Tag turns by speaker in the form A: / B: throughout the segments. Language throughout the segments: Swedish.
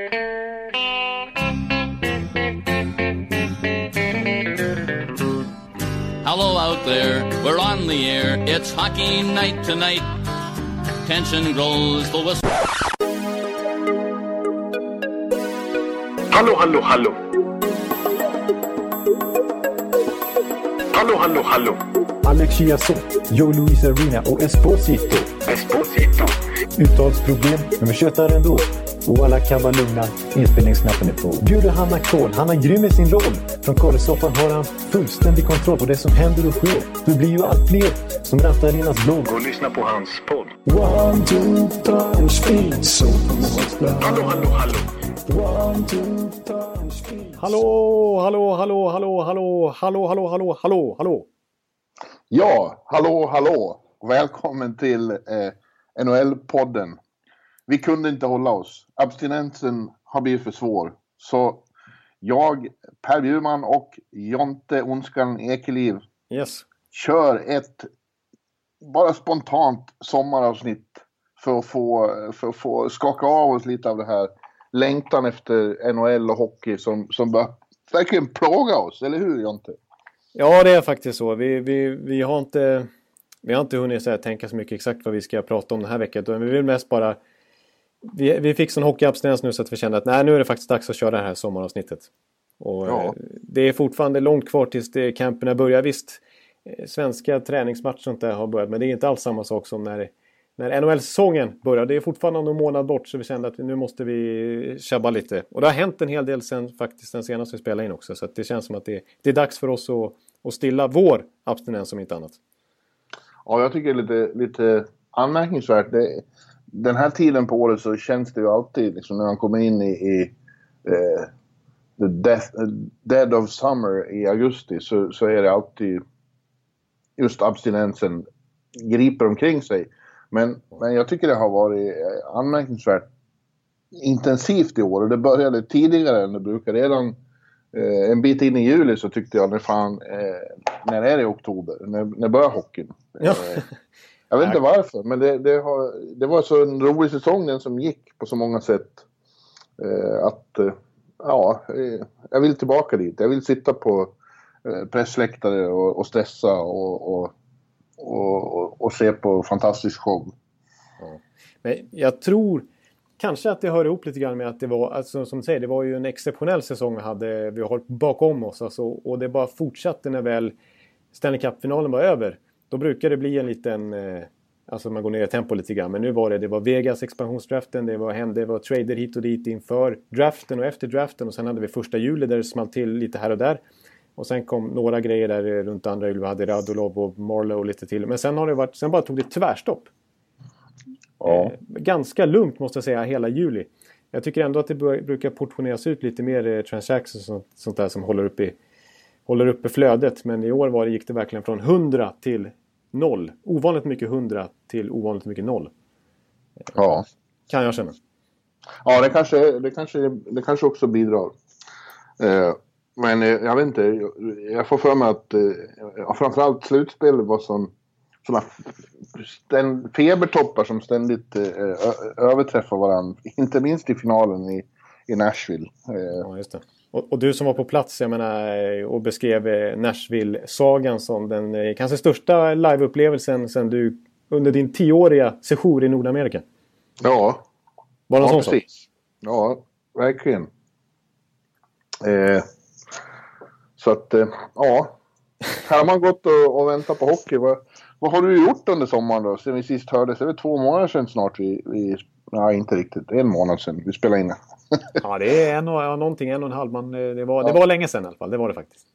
A: Hello out there, we're on the air. It's hockey night tonight. Tension grows, the whistle.
B: Hallå, hallå, hallå. Hallå, hallå, hallå.
C: Alex Chiazot, Joe Luis Arena och Esposito.
B: Esposito.
C: Uttalsproblem, men vi tjötar ändå. Och alla kan vara lugna, inspelningsknappen är på. Bjuder Hanna Kohl, han är grym i sin roll. Från Kållesoffan har han fullständig kontroll på det som händer och sker. Det blir ju allt fler som rattar in hans blogg.
B: Och lyssna på hans podd.
C: One, two, three, speed, so
B: Hallå, hallå, hallå.
C: One, two, three, speed.
D: Hallå, hallå, hallå, hallå, hallå, hallå, hallå, hallå, hallå, hallå.
E: Ja, hallå, hallå! Välkommen till eh, NHL-podden. Vi kunde inte hålla oss. Abstinensen har blivit för svår. Så jag, Per Bjurman och Jonte Ondskan Ekeliv
D: Yes.
E: kör ett bara spontant sommaravsnitt för att få, för att få skaka av oss lite av det här längtan efter NHL och hockey som, som bör verkligen plåga oss, eller hur Jonte?
D: Ja, det är faktiskt så. Vi, vi, vi, har, inte, vi har inte hunnit så här, tänka så mycket exakt vad vi ska prata om den här veckan. utan Vi vill mest bara... Vi, vi fick sån hockeyabstinens nu så att vi kände att nej, nu är det faktiskt dags att köra det här sommaravsnittet. Och,
E: Ja.
D: eh, Det är fortfarande långt kvar tills det, camperna börjar. Visst, eh, svenska träningsmatcher sånt där har börjat, men det är inte alls samma sak som när, när NHL-säsongen börjar. Det är fortfarande någon månad bort så vi kände att nu måste vi tjabba lite. Och det har hänt en hel del sen faktiskt den senaste vi spelade in också. Så det känns som att det, det är dags för oss att, att stilla vår abstinens om inte annat.
E: Ja, jag tycker det är lite, lite anmärkningsvärt. Det, den här tiden på året så känns det ju alltid, liksom, när man kommer in i, i eh, the death, dead of summer i augusti så, så är det alltid just abstinensen griper omkring sig. Men, men jag tycker det har varit eh, anmärkningsvärt intensivt i år och det började tidigare än det brukar. Redan eh, en bit in i juli så tyckte jag, när fan, eh, när är det oktober? När, när börjar hockeyn?
D: Ja.
E: Jag vet inte varför, men det, det, har, det var så en rolig säsong den som gick på så många sätt. Eh, att, eh, ja, eh, jag vill tillbaka dit. Jag vill sitta på eh, pressläktare och, och stressa och, och, och, och, se på fantastisk show.
D: Men jag tror kanske att det hör ihop lite grann med att det var, alltså, som du säger, det var ju en exceptionell säsong vi hade, vi har bakom oss. Alltså, och det bara fortsatte när väl Stanley Cup-finalen var över. Då brukar det bli en liten, eh, alltså man går ner i tempo lite grann. Men nu var det, det var Vegas expansionsdraften, det var, hem- det var trader hit och dit inför draften och efter draften. Och sen hade vi första juli där det small till lite här och där. Och sen kom några grejer där runt andra juli. Vi hade Radulov och Marlowe och lite till. Men sen har det varit, sen bara tog det tvärstopp.
E: Ja.
D: Eh, ganska lugnt måste jag säga hela juli. Jag tycker ändå att det brukar portioneras ut lite mer eh, transactions och sånt, sånt där som håller uppe, i, håller uppe flödet. Men i år var det, gick det verkligen från 100 till 0. Ovanligt mycket 100 till ovanligt mycket 0.
E: ja.
D: Kan jag känna.
E: Ja, det kanske, det kanske, det kanske också bidrar. Eh, men eh, jag vet inte, jag, får för mig att eh, framförallt slutspelet var som såna ständ, febertoppar som ständigt eh, överträffar varandra. Inte minst i finalen i, i Nashville. Eh,
D: Ja, just det. Och, och du som var på plats jag menar, och beskrev eh, Nashville-sagan som den eh, kanske största liveupplevelsen sen du under din tioåriga sejour i Nordamerika.
E: ja,
D: Var det
E: ja
D: sån sak?
E: precis. Ja, verkligen. Eh, så att, eh, ja. Här har man gått och, och väntat på hockey. Vad, vad har du gjort under sommaren då? Sen vi sist hördes? Det är väl två månader sedan snart vi... vi nej, inte riktigt. En månad sedan vi spelade in.
D: Ja, det är en och, ja, någonting, en och en halv. Man, eh, det, var, det var länge sedan i alla fall. Det var det faktiskt.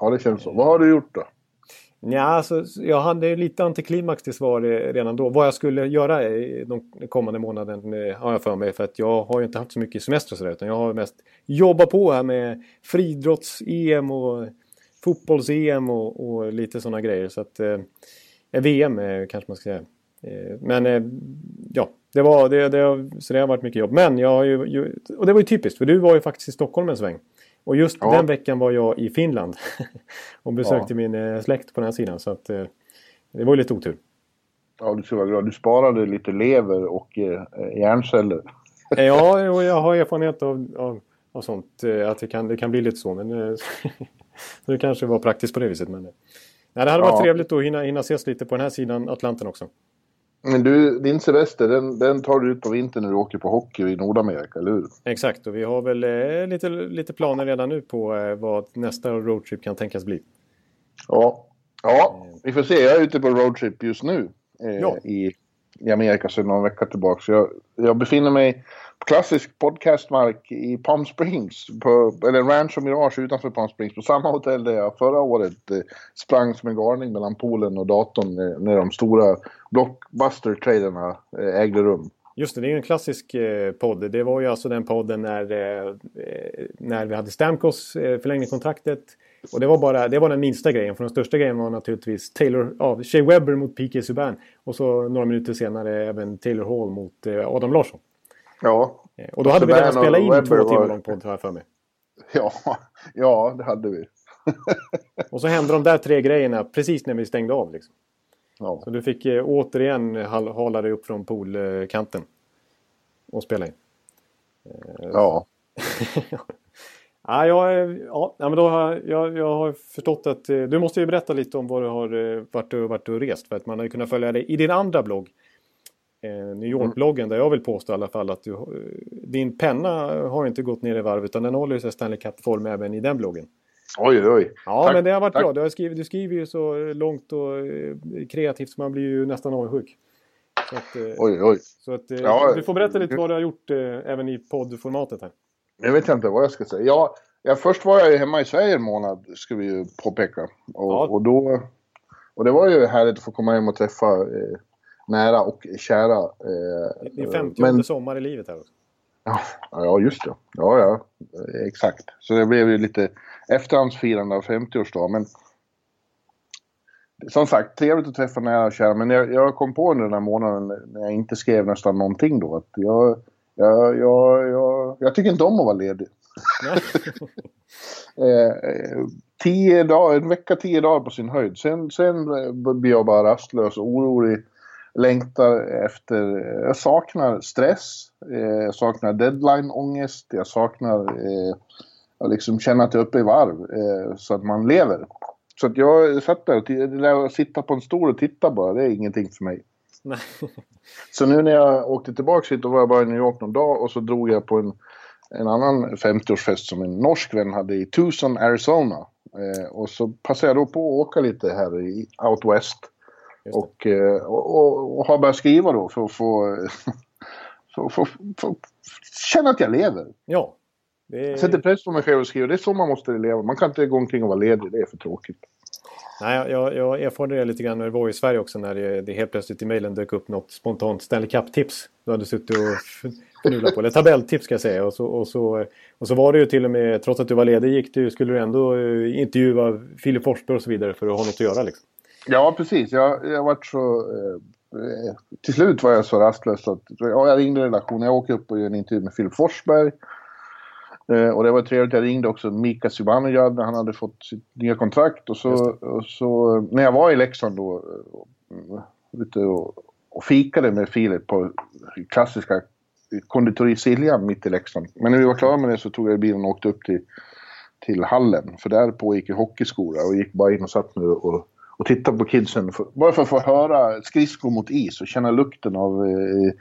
E: Ja, det känns så. Vad har du gjort då?
D: Ja, alltså, jag hade lite antiklimax till svar eh, redan då. Vad jag skulle göra de kommande månaden eh, har jag för mig. För att jag har ju inte haft så mycket semester och sådär. Utan jag har mest jobbat på här med friidrotts-EM och fotbolls-EM och, och lite sådana grejer. Så att, eh, VM kanske man ska säga. Eh, men eh, ja, det, var, det, det, så det har varit mycket jobb. Men jag har ju, ju, och det var ju typiskt. För du var ju faktiskt i Stockholm en sväng. Och just
E: Ja.
D: den veckan var jag i Finland. och besökte
E: Ja.
D: min eh, släkt på den här sidan. Så att, eh, det var ju lite otur.
E: Ja, du ska vara glad. Du sparade lite lever och eh, hjärnceller.
D: Ja, och jag har erfarenhet av, av, av sånt. eh, Att det kan, det kan bli lite så. Men eh, så det kanske var praktiskt på det viset. Men, eh. nej, det hade varit
E: Ja.
D: trevligt att hinna, hinna ses lite på den här sidan Atlanten också.
E: Men du, din semester, den, den tar du ut på vintern när du åker på hockey i Nordamerika, eller hur?
D: Exakt, och vi har väl eh, lite, lite planer redan nu på eh, vad nästa roadtrip kan tänkas bli.
E: Ja. Ja, vi får se. Jag är ute på roadtrip just nu eh,
D: Ja.
E: i, i Amerika sedan någon vecka tillbaka. Så jag, jag befinner mig klassisk podcastmark i Palm Springs, på, eller Rancho Mirage utanför Palm Springs, på samma hotell där jag förra året eh, sprang som en galning mellan poolen och datorn eh, när de stora blockbuster-traderna eh, ägde rum.
D: Just det, det är ju en klassisk eh, podd. Det var ju alltså den podden när, eh, eh när vi hade Stamkos eh, förlängde kontraktet. Och det var, bara, det var den minsta grejen. För den största grejen var naturligtvis Taylor, ja, Shea Webber mot P.K. Subban. Och så några minuter senare även Taylor Hall mot eh, Adam Larsson.
E: Ja,
D: Eh, Och då hade vi redan spelat in
E: Webber
D: två timmar
E: var-
D: lång podd har jag för mig.
E: ja, ja, det hade vi.
D: Och så hände de där tre grejerna precis när vi stängde av. Liksom.
E: Ja.
D: Så du fick eh, återigen hal- hala dig upp från poolkanten. Och spela in.
E: ja.
D: Ja, jag, ja, ja, men då har jag, jag, har förstått att eh, du måste ju berätta lite om vad du har eh, varit och, varit och rest. För att man har ju kunnat följa dig i din andra blogg. Eh, New York-bloggen där jag vill påstå i alla fall att du, eh, din penna har inte gått ner i varv utan den håller sig Stanley Cup-form även i den bloggen.
E: Oj, oj.
D: Ja,
E: Tack,
D: men det har varit
E: tack.
D: bra. Du, har skrivit, du skriver ju så långt och eh, kreativt så man blir ju nästan avundsjuk. Så att,
E: Oj, oj.
D: så att,
E: Ja,
D: du får berätta lite vad du har gjort även i poddformatet här.
E: Jag vet inte vad jag ska säga. Ja, ja, först var jag ju hemma i Sverige en månad, ska vi ju påpeka. Och,
D: Ja.
E: och, då, och det var ju härligt att få komma hem och träffa eh, nära och kära. Eh,
D: Din 50
E: men,
D: sommar i livet här också.
E: ja, ja, just det. Ja, ja, eh, exakt. Så det blev ju lite efterhandsfirande av 50-årsdag. Men som sagt, trevligt att träffa nära och kära. Men jag, jag kom på under den här månaden när jag inte skrev nästan någonting då att jag, jag, jag, jag, jag tycker inte om att vara ledig. Eh, eh, tio dagar, en vecka, tio dagar på sin höjd. Sen, sen eh, blir jag bara rastlös och orolig. Längtar efter, jag saknar stress, eh, jag saknar deadline-ångest, jag saknar eh, att liksom känna att jag är uppe i varv eh, så att man lever. Så att jag satt där och det där att sitta på en stol och titta bara, det är ingenting för mig.
D: Nej.
E: Så nu när jag åkte tillbaka hit, då var jag bara i New York någon dag och så drog jag på en, en annan 50-årsfest som en norsk vän hade i Tucson, Arizona. Eh, och så passade jag då på att åka lite här i Out West. Och, eh, och, och, och har börjat skriva då för att få, för, för, för, känna att jag lever.
D: Ja. Det
E: Jag sätter press på mig själv och skriver. Det är så man måste leva. Man kan inte gå omkring och vara ledig. Det är för tråkigt.
D: Nej, jag, jag erfarade det lite grann när det var i Sverige också när det, det helt plötsligt i mejlen dök upp något spontant Stanley Cup-tips. Du hade suttit och fnulat på, eller tabelltips ska jag säga. Och så, och, så, och så var det ju till och med, trots att du var ledig, gick du, skulle du ändå eh, intervjua Filip Forsberg och så vidare för att ha något att göra. Liksom.
E: Ja, precis. Jag, jag varit så... Eh, eh, till slut var jag så rastlös att ja, jag ringde redaktionen. Jag åker upp och gör en intervju med Filip Forsberg. Eh, och det var trevligt. Jag ringde också Mika Zibanejad när han hade fått sitt nya kontrakt. Och så, och så när jag var i Leksand då eh, ute och, och fikade med Filip på klassiska konditori Siljan mitt i Leksand. Men när vi var klara med det så tog jag bilen och åkte upp till, till hallen. För där pågick ju hockeyskola och gick bara in och satt nu och, och tittade på kidsen. För, bara för att få höra skridskor mot is och känna lukten av eh,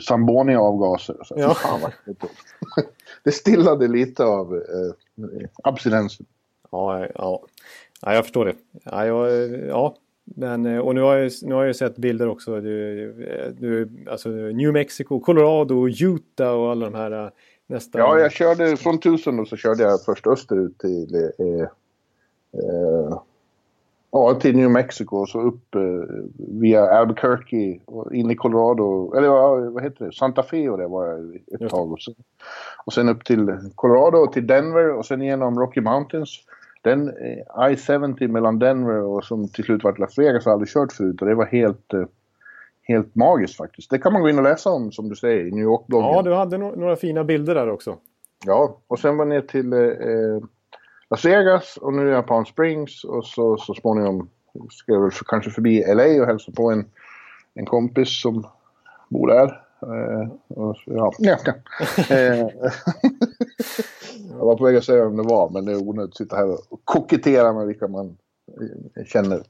E: Sambonia-avgaser.
D: Ja.
E: fan vad häftigt. det stillade lite av eh, abstinensen.
D: Ja, ja. ja, jag förstår det. Ja, jag, ja. Men, eh, och nu har, jag, nu har jag sett bilder också. Du, du, alltså New Mexico, Colorado, Utah och alla de här eh, nästan...
E: Ja, jag körde från Tusen då så körde jag först österut till, eh, eh, ja, till New Mexico och så upp eh, via Albuquerque och in i Colorado. Eller vad, heter det? Santa Fe och det var jag ett tag. Och sen, och sen upp till Colorado och till Denver och sen igenom Rocky Mountains. Den eh, I-70 mellan Denver och som till slut vart Las Vegas har aldrig kört förut och det var helt, eh, helt magiskt faktiskt. Det kan man gå in och läsa om som du säger i New York-bloggen.
D: ja, du hade no några fina bilder där också.
E: Ja, och sen var ner till eh, Las Vegas och nu är jag på Palm Springs och så, så småningom ska jag väl för, kanske förbi LA och hälsa på en, en kompis som bor där. Eh, och, ja. ja. Eh, jag var på väg att säga vem det var, men det är onödigt att sitta här och kokettera med vilka man eh, känner.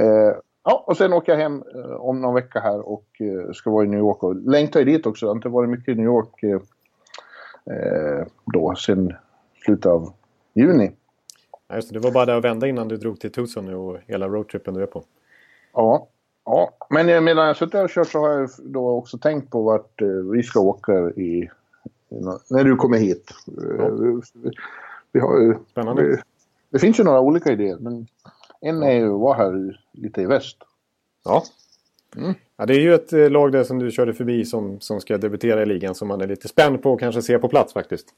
E: Eh, ja, och sen åker jag hem eh, om någon vecka här och ska vara i New York. Och längtar ju dit också. Jag har inte varit mycket i New York då, sen slutet av juni.
D: Ja, just det, det var bara där att vända innan du drog till Tucson nu och hela roadtrippen du är på.
E: Ja, ja. men eh, medan jag suttit och kört så har jag då också tänkt på vart eh, vi ska åka i, när du kommer hit. Eh, Vi, har
D: Spännande.
E: Det, det finns ju några olika idéer, men en är ju att vara här lite i väst.
D: Ja. ja. Det är ju ett lag där som du körde förbi som, som ska debutera i ligan som man är lite spänd på att kanske se på plats faktiskt.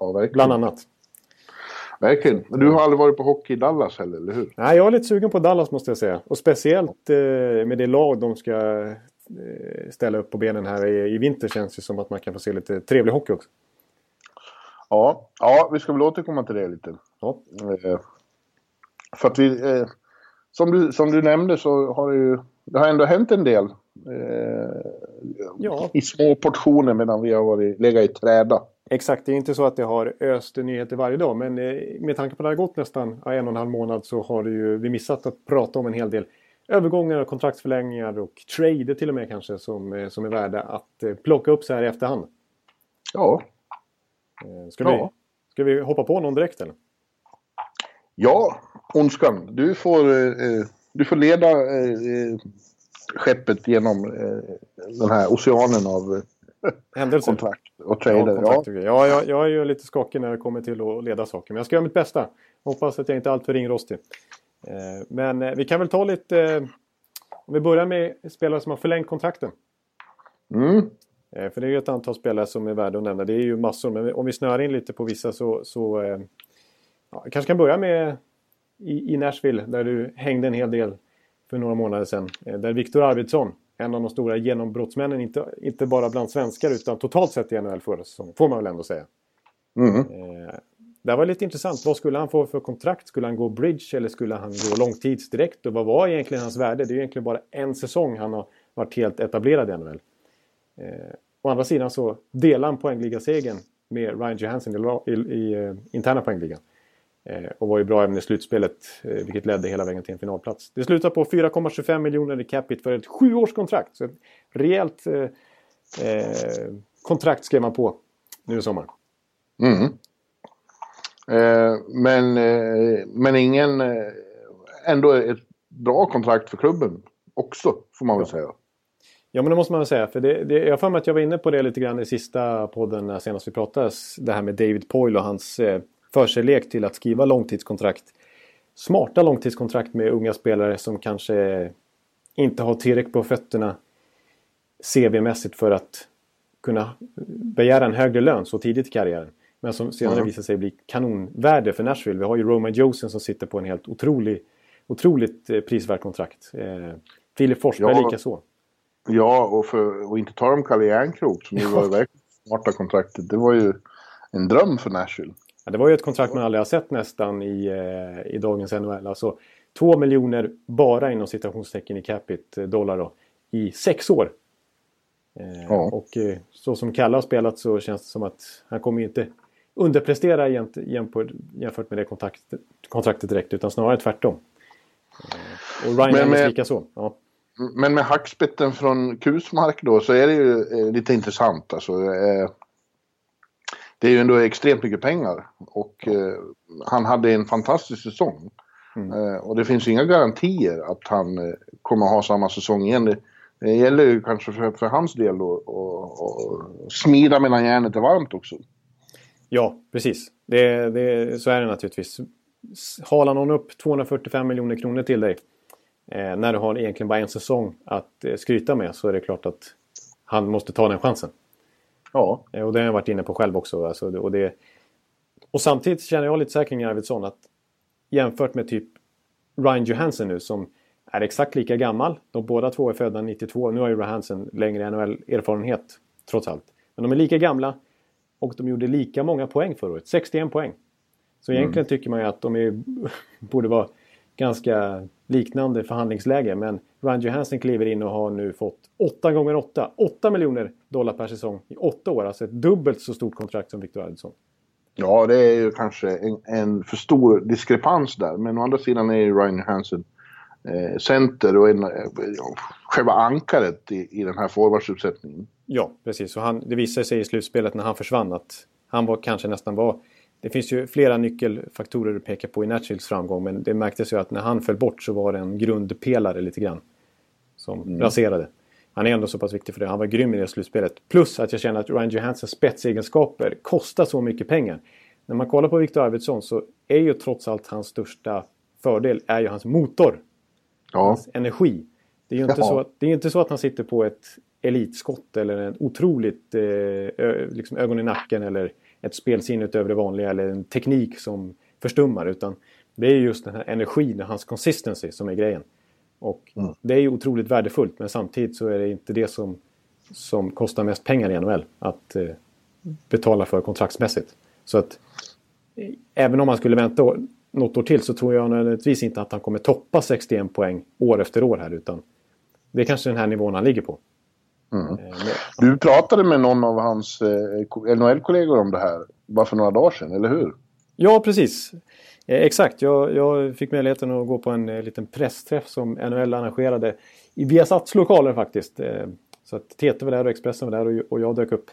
E: Ja, verkligen.
D: Bland annat.
E: Verkligen. Men du har aldrig varit på hockey i Dallas heller, eller hur?
D: Nej, jag är lite sugen på Dallas måste jag säga. Och speciellt eh, med det lag de ska eh, ställa upp på benen här i, i vinter känns det som att man kan få se lite trevlig hockey också.
E: Ja, ja vi ska väl återkomma till det lite.
D: Ja.
E: Eh, för att vi, eh, som, du, som du nämnde så har det ju det har ändå hänt en del. Eh,
D: Ja.
E: I små portioner medan vi har varit, legat i träda.
D: Exakt, det är inte så att det har öst nyheter varje dag. Men eh, med tanke på att det har gått nästan ja, en och en halv månad så har ju, vi missat att prata om en hel del övergångar och kontraktsförlängningar och trader till och med kanske som, eh, som är värda att eh, plocka upp så här i efterhand.
E: Ja,
D: Ska, vi,
E: Ja.
D: ska vi hoppa på någon direkt eller?
E: ja Ondskan. Du får, eh, du får leda eh, skeppet genom eh, den här oceanen av
D: Händelser?
E: kontrakt och
D: Ja,
E: trader. Ja,
D: grejer. ja jag, jag är ju lite skakig när det kommer till att leda saker. Men jag ska göra mitt bästa. Hoppas att jag inte är alltför ringrostig. Eh, Men eh, vi kan väl ta lite... eh, Om vi börjar med spelare som har förlängt kontrakten.
E: Mm.
D: För det är ju ett antal spelare som är värda att nämna. Det är ju massor. Men om vi snöar in lite på vissa så... så ja, jag kanske kan börja med i, i Nashville. Där du hängde en hel del för några månader sedan. Där Viktor Arvidsson, en av de stora genombrottsmännen, inte, inte bara bland svenskar utan totalt sett i NHL förra säsongen. Får man väl ändå säga.
E: Mm.
D: Eh, det var lite intressant. Vad skulle han få för kontrakt? Skulle han gå bridge eller skulle han gå långtids direkt? Och vad var egentligen hans värde? Det är ju egentligen bara en säsong han har varit helt etablerad i NHL. Eh, å andra sidan så delar han poängligasegern med Ryan Johansson i, i, i eh, interna poängligan. Eh, och var ju bra även i slutspelet, eh, vilket ledde hela vägen till en finalplats. Det slutar på 4,25 miljoner i capita för ett sjuårskontrakt. Så ett rejält eh, eh, kontrakt skrev man på nu i sommar.
E: Mm. Eh, men, eh, men ingen... Eh, ändå ett bra kontrakt för klubben också, får man väl säga.
D: Ja, men det måste man väl säga. För det, det, jag har för mig att jag var inne på det lite grann i sista podden senast vi pratades. Det här med David Poyle och hans eh, förkärlek till att skriva långtidskontrakt. Smarta långtidskontrakt med unga spelare som kanske inte har tillräckligt på fötterna CV-mässigt för att kunna begära en högre lön så tidigt i karriären. Men som senare
E: Mm.
D: visar sig bli kanonvärde för Nashville. Vi har ju Roman Josen som sitter på en helt otrolig, otroligt eh, prisvärt kontrakt. Eh, Filip Forsberg
E: Ja.
D: lika så.
E: Ja, och, för, och inte ta om Kalle Järnkrok som ju var verkligen smarta kontraktet. Det var ju en dröm för Nashville.
D: Ja, det var ju ett kontrakt man aldrig har sett nästan i, eh, i dagens NHL. Alltså 2 miljoner bara inom citationstecken i capita eh, dollar då, i sex år. Eh,
E: Ja.
D: Och så som Kalle har spelat så känns det som att han kommer ju inte underprestera jämfört, med det kontraktet, kontraktet direkt utan snarare tvärtom. Och Ryan
E: Men med-
D: lika så. Ja.
E: Men med hackspetten från Kusmark då så är det ju lite intressant. Alltså, det är ju ändå extremt mycket pengar. Och eh, han hade en fantastisk säsong. Eh, och det finns inga garantier att han eh, kommer ha samma säsong igen. Det, det gäller ju kanske för, för hans del då att smida medan järnet är varmt också.
D: Ja, precis. Det, det, så är det naturligtvis. Halar någon upp 245 miljoner kronor till dig eh, när du har egentligen bara en säsong att eh, skryta med så är det klart att han måste ta den chansen.
E: Ja.
D: Och det har jag varit inne på själv också. Alltså, och, det, och samtidigt känner jag lite så här kring Arvidsson att jämfört med typ Ryan Johansson nu som är exakt lika gammal. De båda två är födda 92. Nu har ju Johansson längre NHL-erfarenhet trots allt. Men de är lika gamla och de gjorde lika många poäng förra året. 61 poäng. Så egentligen tycker man ju att de är, borde vara ganska liknande förhandlingsläge. Men Ryan Johansson kliver in och har nu fått 8 gånger 8 8 miljoner dollar per säsong i 8 år. Alltså ett dubbelt så stort kontrakt som Victor Arvidsson.
E: Ja, det är ju kanske en, en för stor diskrepans där. Men å andra sidan är ju Ryan Johansson eh, center och en, eh, själva ankaret i, i den här forwardsuppsättningen.
D: Ja, precis. Och han, det visade sig i slutspelet när han försvann att han var kanske nästan var... Det finns ju flera nyckelfaktorer att peka på i Nashvilles framgång men det märktes ju att när han föll bort så var det en grundpelare lite grann. Som mm. raserade. Han är ändå så pass viktig för det. Han var grym i det slutspelet. Plus att jag känner att Ryan Johanssons spetsegenskaper kostar så mycket pengar. När man kollar på Victor Arvidsson så är ju trots allt hans största fördel är ju hans motor. Ja. Hans energi. Det är ju inte, så att, det är inte så att han sitter på ett elitskott eller en otroligt eh, liksom ögon i nacken eller ett spelsinne utöver det vanliga eller en teknik som förstummar. Utan det är just den här energin och hans consistency som är grejen. Och mm. det är ju otroligt värdefullt men samtidigt så är det inte det som, som kostar mest pengar i NHL att eh, betala för kontraktsmässigt. Så att eh, även om man skulle vänta något år till så tror jag nödvändigtvis inte att han kommer toppa 61 poäng år efter år här utan det är kanske den här nivån han ligger på.
E: Mm. Eh, du pratade med någon av hans eh, NHL-kollegor om det här bara för några dagar sedan, eller hur?
D: Ja, precis. Eh, exakt, jag, jag, fick möjligheten att gå på en eh, liten pressträff som NHL arrangerade i Viasats lokaler faktiskt. Så att TT var där och Expressen var där och, och jag dök upp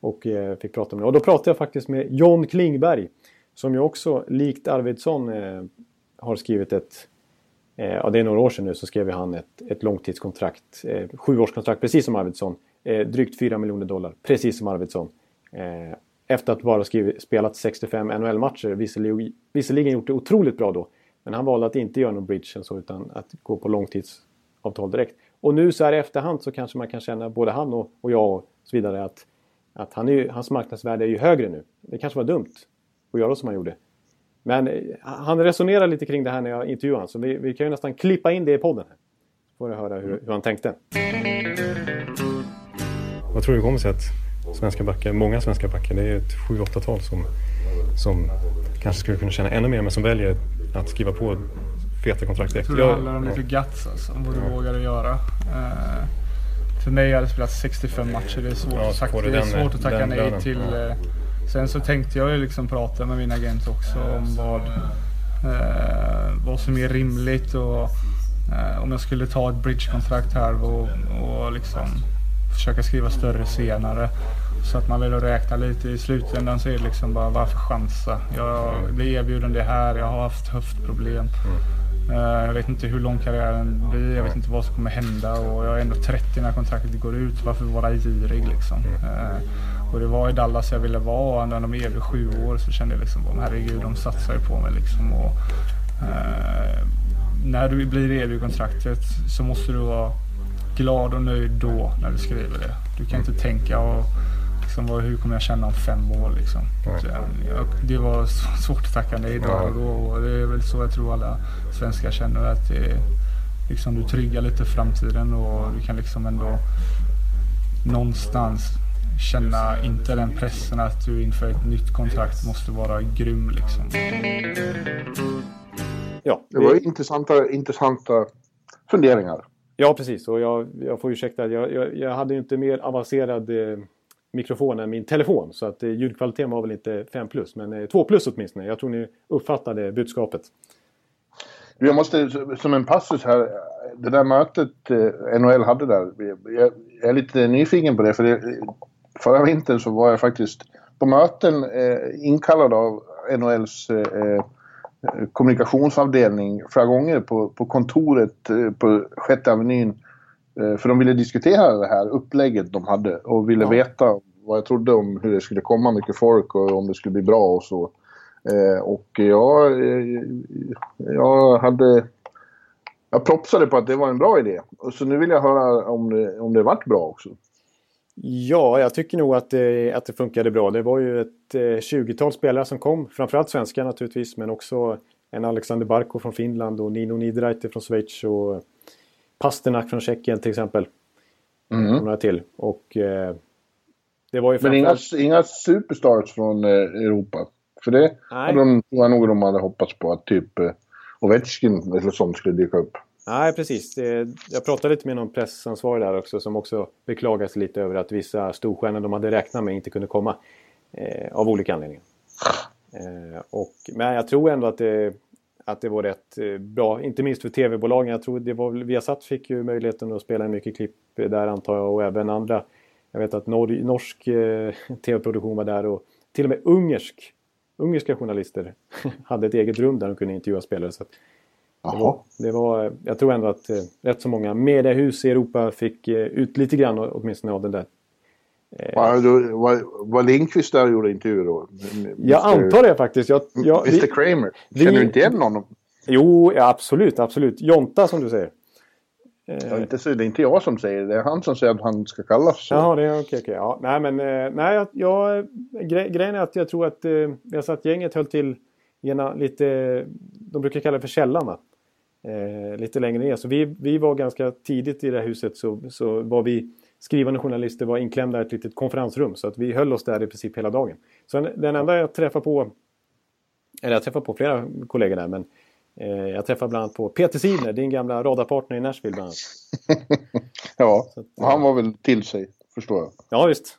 D: och fick prata med dem. Och då pratade jag faktiskt med John Klingberg som ju också, likt Arvidsson, har skrivit ett Eh, ja, det är några år sedan nu så skrev han ett, ett långtidskontrakt, eh, sjuårskontrakt precis som Arvidsson. Eh, drygt 4 miljoner dollar, precis som Arvidsson. Eh, efter att bara skrivit, spelat 65 NHL-matcher. Visserligen, visserligen gjort det otroligt bra då. Men han valde att inte göra någon bridge så, utan att gå på långtidsavtal direkt. Och nu så här i efterhand så kanske man kan känna, både han och, och jag och så vidare, att, att han är, hans marknadsvärde är ju högre nu. Det kanske var dumt att göra som han gjorde. Men eh, han resonerar lite kring det här när jag intervjuar honom. Så vi, vi, kan ju nästan klippa in det i podden. Här. Får du höra hur, hur han tänkte. Vad tror du kommer sig att svenska backar, många svenska backar, det är ett 7-8-tal som, som kanske skulle kunna tjäna ännu mer men som väljer att skriva på feta kontrakt
F: direkt. Jag tror det handlar om lite guts alltså, om vad du ja. vågar göra. Uh, för mig har det spelat 65 matcher, det är svårt, ja, sagt, det är den, svårt att tacka nej till. Uh, sen så tänkte jag ju liksom prata med min agent också om vad, eh, vad som är rimligt och eh, om jag skulle ta ett bridgekontrakt här och, och liksom försöka skriva större senare. Så att man vill räkna lite. I slutändan så är det liksom bara varför chansa? Jag blir erbjuden det här, jag har haft höftproblem. Uh, jag vet inte hur lång karriären blir, jag vet inte vad som kommer hända och jag är ändå 30 när kontraktet går ut. Varför vara girig liksom? Uh, och det var i Dallas jag ville vara när de erbjöd sju år så kände jag liksom, herregud de satsar ju på mig liksom. Och, uh, när du blir erbjuden kontraktet så måste du vara glad och nöjd då när du skriver det. Du kan inte tänka och liksom, hur kommer jag känna om fem år liksom. Jag, det var svårt att tacka nej då och då och det är väl så jag tror alla svenskar känner att det liksom, du tryggar lite framtiden och du kan liksom ändå någonstans känna inte den pressen att du inför ett nytt kontrakt måste vara grym liksom.
E: Ja, det var intressanta, intressanta funderingar.
D: Ja, precis. Och jag, jag får ursäkta, jag, jag, jag hade ju inte mer avancerad eh, mikrofon än min telefon. Så att eh, ljudkvaliteten var väl inte 5 plus, men eh, 2 plus åtminstone. Jag tror ni uppfattade budskapet.
E: Jag måste, som en passus här, det där mötet eh, NHL hade där. Jag, jag, är lite nyfiken på det, för det, förra vintern så var jag faktiskt på möten eh, inkallad av NHLs eh, kommunikationsavdelning flera gånger på, på kontoret eh, på Sjätte Avenyn. Eh, för de ville diskutera det här upplägget de hade och ville ja. veta vad jag trodde om hur det skulle komma mycket folk och om det skulle bli bra och så. Eh, och jag, jag hade... Jag propsade på att det var en bra idé. Så nu vill jag höra om det, om det vart bra också.
D: Ja, jag tycker nog att det, att det funkade bra. Det var ju ett eh, 20-tal spelare som kom. Framförallt svenskar naturligtvis, men också en Alexander Barko från Finland och Nino Niederreiter från Schweiz och Pasternak från Tjeckien till exempel. Mm. Och några till. Och, eh, det var ju
E: men inga, inga superstars från eh, Europa? För det Nej. hade de, tror jag nog de hade hoppats på. Att typ, eh, Ovechkin eller sånt skulle dyka upp.
D: Nej, precis. Jag pratade lite med någon pressansvarig där också som också beklagade sig lite över att vissa storstjärnor de hade räknat med inte kunde komma. Eh, av olika anledningar. Eh, och, men jag tror ändå att det, att det var rätt eh, bra, inte minst för tv-bolagen. Jag tror det var Viasat fick ju möjligheten att spela mycket klipp där antar jag och även andra. Jag vet att nor norsk eh, tv-produktion var där och till och med ungersk, ungerska journalister hade ett eget rum där de kunde intervjua spelare. Så det var, det var, jag tror ändå att eh, rätt så många mediehus i Europa fick eh, ut lite grann åtminstone av den där
E: Eh, var, var, var Lindqvist där och gjorde intervjuer då?
D: Mr. Jag antar det faktiskt. Jag, jag,
E: Mr Kramer. Känner vi, du inte igen honom?
D: Jo, ja, absolut, absolut. Jonta som du säger.
E: Ja, inte så, det är inte jag som säger det. Det är han som säger att han ska kallas så.
D: Jaha, det är okej. Okay, okay, ja. Nej, men eh, nej, jag, jag, gre grejen är att jag tror att eh, jag satt gänget höll till ena, lite, de brukar kalla det för källan va? Eh, lite längre ner. Så vi, vi var ganska tidigt i det här huset så, så var vi skrivande journalister var inklämda i ett litet konferensrum. Så att vi höll oss där i princip hela dagen. Så den enda jag träffade på, eller jag träffade på flera kollegor där, men eh, jag träffade bland annat på Peter Sidner, din gamla radarpartner i Nashville bland annat.
E: ja, att, han var väl till sig, förstår jag.
D: Ja, visst.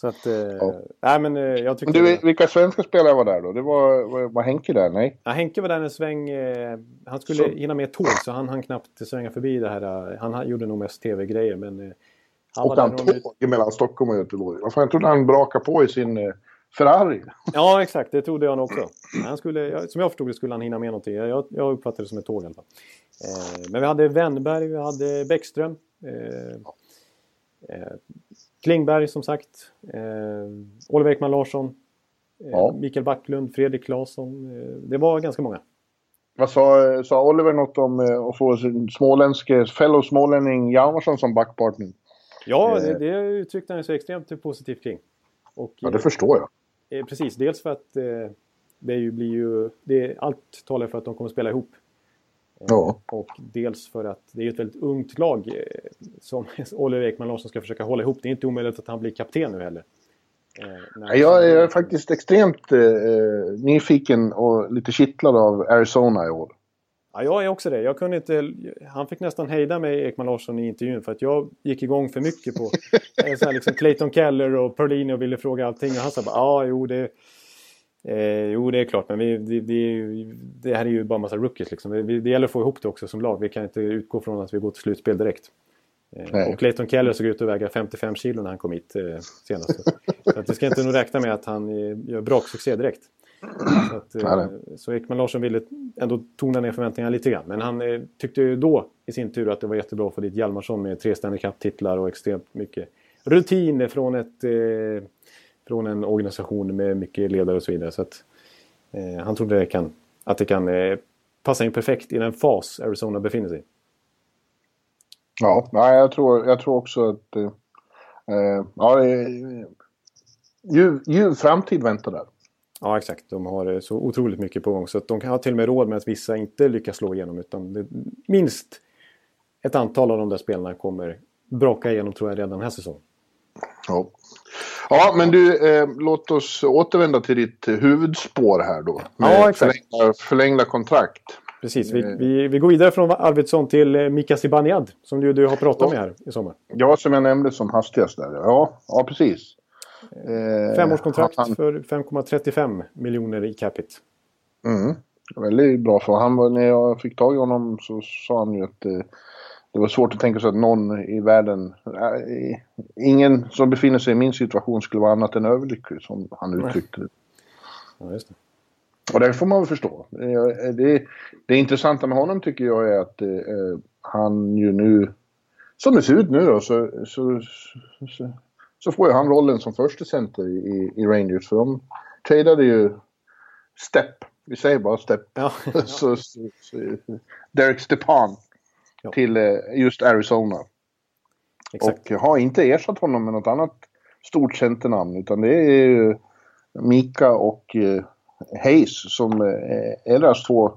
D: Så att, eh, ja. nej men eh, jag tyckte...
E: Men du, vilka svenska spelare var där då? Det var, var, var Henke där? Nej?
D: Ja, Henke var där en sväng. Eh, han skulle så. hinna med tåg så han hann knappt svänga förbi det här. Eh, han gjorde nog mest tv-grejer men...
E: Han och han tåg någon... mellan Stockholm och Göteborg. Varför jag trodde han brakade på i sin Ferrari.
D: Ja, exakt. Det trodde jag nog också. Han skulle, som jag förstod det skulle han hinna med någonting. Jag, jag uppfattade det som ett tåg i alla fall. Men vi hade Wennberg, vi hade Bäckström. Eh, Klingberg som sagt. Eh, Oliver Ekman Larsson. Eh, ja. Mikael Backlund, Fredrik Claesson. Eh, det var ganska många.
E: Vad sa, sa Oliver något om eh, att få sin småländske fellow smålänning Hjalmarsson som backpartner?
D: Ja, det, det uttryckte han sig extremt positivt kring.
E: Och, ja, det förstår
D: jag. Eh, precis, dels för att eh, det ju blir ju... Det, allt talar för att de kommer spela ihop.
E: Eh, ja.
D: Och dels för att det är ett väldigt ungt lag eh, som Oliver Ekman Larsson ska försöka hålla ihop. Det är inte omöjligt att han blir kapten nu heller.
E: Eh, jag är faktiskt extremt eh, nyfiken och lite kittlad av Arizona i år.
D: Ja, jag är också det. Jag kunde inte, han fick nästan hejda mig, Ekman Larsson, i intervjun för att jag gick igång för mycket på så här, liksom Clayton Keller och Perlini och ville fråga allting. Och han sa bara ja, jo det, eh, jo det är klart, men vi, det, det, det, här är ju bara massa rookies liksom. Vi, det gäller att få ihop det också som lag. Vi kan inte utgå från att vi går till slutspel direkt. Eh, och Clayton Keller såg ut att väga 55 kilo när han kom hit eh, senast. så att vi ska inte nog räkna med att han eh, gör braksuccé direkt. Så, att, eh, så Ekman Larsson ville ändå tona ner förväntningarna lite grann. Men han eh, tyckte ju då i sin tur att det var jättebra att få dit Hjalmarsson med tre Stanley Cup-titlar och extremt mycket rutin från, ett, eh, från en organisation med mycket ledare och så vidare. Så att, eh, han trodde det kan, att det kan eh, passa in perfekt i den fas Arizona befinner sig i.
E: Ja, jag, tror, jag tror också att... Eh, ja, ljuv, ljuv framtid väntar där.
D: Ja exakt, de har eh, så otroligt mycket på gång så att de kan ha till och med råd med att vissa inte lyckas slå igenom utan det, minst ett antal av de där spelarna kommer braka igenom tror jag redan den här säsongen.
E: Ja, ja men du eh, låt oss återvända till ditt huvudspår här då. Med ja, exakt. Förlängda, förlängda kontrakt.
D: Precis, vi, eh. vi, vi, går vidare från Arvidsson till eh, Mika Zibanejad som du, du har pratat med här i sommar.
E: Ja, som jag nämnde som hastigast där. Ja, ja precis.
D: Eh, Femårskontrakt han, för 5,35 miljoner i capita.
E: Mm, väldigt bra för han. När jag fick tag i honom så sa han ju att eh, det var svårt att tänka sig att någon i världen, äh, ingen som befinner sig i min situation skulle vara annat än överlycklig som han uttryckte det.
D: Ja, just det.
E: Och det får man väl förstå. Det, det intressanta med honom tycker jag är att eh, han ju nu, som det ser ut nu då, så, så, så, så får ju han rollen som första center i, i Rangers. För de tradeade ju Step, vi säger bara Step. Ja, ja. så, Derek Stepan ja. till eh, just Arizona. Exakt. Och har inte ersatt honom med något annat stort centernamn utan det är ju Mika och eh, Hayes som eh, är deras två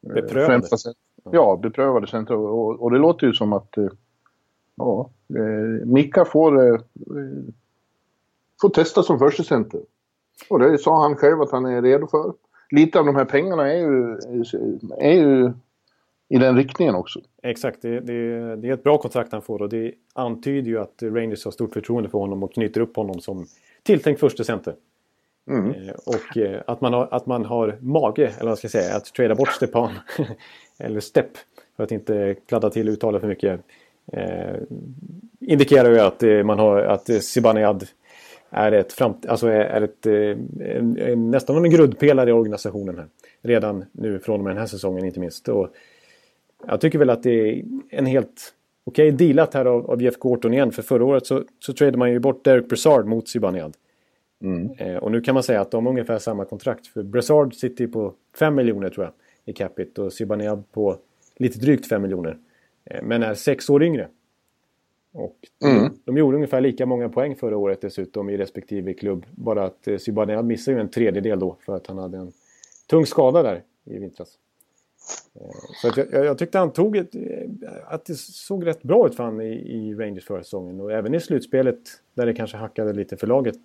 D: beprövade. främsta
E: Ja, beprövade center. Och, och, det låter ju som att ja, Mika får, får testa som första center. Och det sa han själv att han är redo för. lite av de här pengarna är ju, är ju i den riktningen också.
D: Exakt, det, det, det, är ett bra kontrakt han får och det antyder ju att Rangers har stort förtroende för honom och knyter upp honom som tilltänkt första center. Mm. Eh, och eh, att man, har, att man har mage, eller vad ska jag säga, att trada bort Stepan. eller Stepp, för att inte kladda till uttalet för mycket. Eh, indikerar ju att eh, man har att Zibanejad är, ett framt, alltså är, är ett, en, en, nästan en grundpelare i organisationen här. Redan nu från och med den här säsongen inte minst. Och jag tycker väl att det är en helt okej okay, dealat här av, av Jeff Gorton igen. För förra året så, så tradade man ju bort Derek Brassard mot Zibanejad. Mm. Eh, och nu kan man säga att de har ungefär samma kontrakt. För Brassard sitter på 5 miljoner tror jag i capita och Zibanejad på lite drygt 5 miljoner. Eh, men är sex år yngre. Och mm. de gjorde ungefär lika många poäng förra året dessutom i respektive klubb. Bara att eh, Zibanejad missade ju en tredjedel då för att han hade en tung skada där i vintras. Eh, så att jag, jag, tyckte han tog ett, eh, att det såg rätt bra ut för han i, i Rangers förra säsongen. Och även i slutspelet där det kanske hackade lite för laget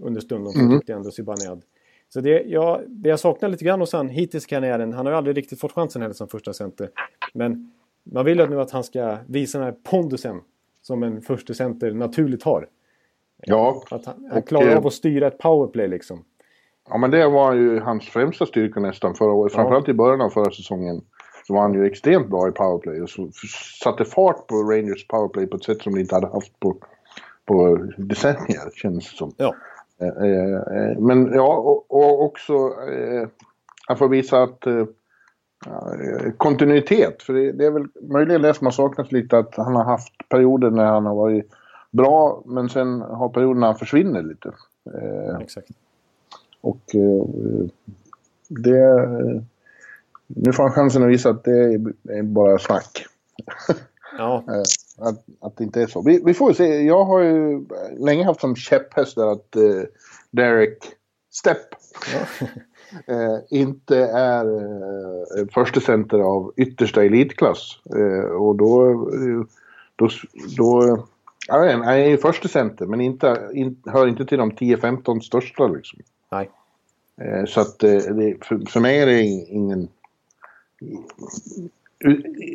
D: under stunden mm. tyckte jag ändå Zibanejad. Så det, ja, det jag saknar lite grann hos han hittills i karriären, han har ju aldrig riktigt fått chansen heller som första center. Men man vill ju nu att han ska visa den här pondusen som en första center naturligt har.
E: Ja.
D: Att han, han klarar och, av att styra ett powerplay liksom.
E: Ja men det var ju hans främsta styrka nästan förra året. Ja. Framförallt i början av förra säsongen. Så var han ju extremt bra i powerplay och så satte fart på Rangers powerplay på ett sätt som de inte hade haft på, på decennier känns det som.
D: Ja.
E: Eh, eh, men ja, och, och också eh, att få visa att eh, kontinuitet. För det, är väl möjligen det som har saknats lite att han har haft perioder när han har varit bra men sen har perioder när han försvinner lite.
D: Eh, Exakt.
E: Och eh, det... Nu får han chansen att visa att det är bara snack.
D: Ja.
E: Eh, att, att det inte är så. Vi, vi får se. Jag har ju länge haft som käpphäst att uh, Derek Stepp ja. uh, inte är uh, första center av yttersta elitklass. Uh, och då... då, då jag vet, han är ju första center men inte, in, hör inte till de 10-15 största liksom.
D: Nej.
E: Eh, så att eh, det, för, för mig är det ingen...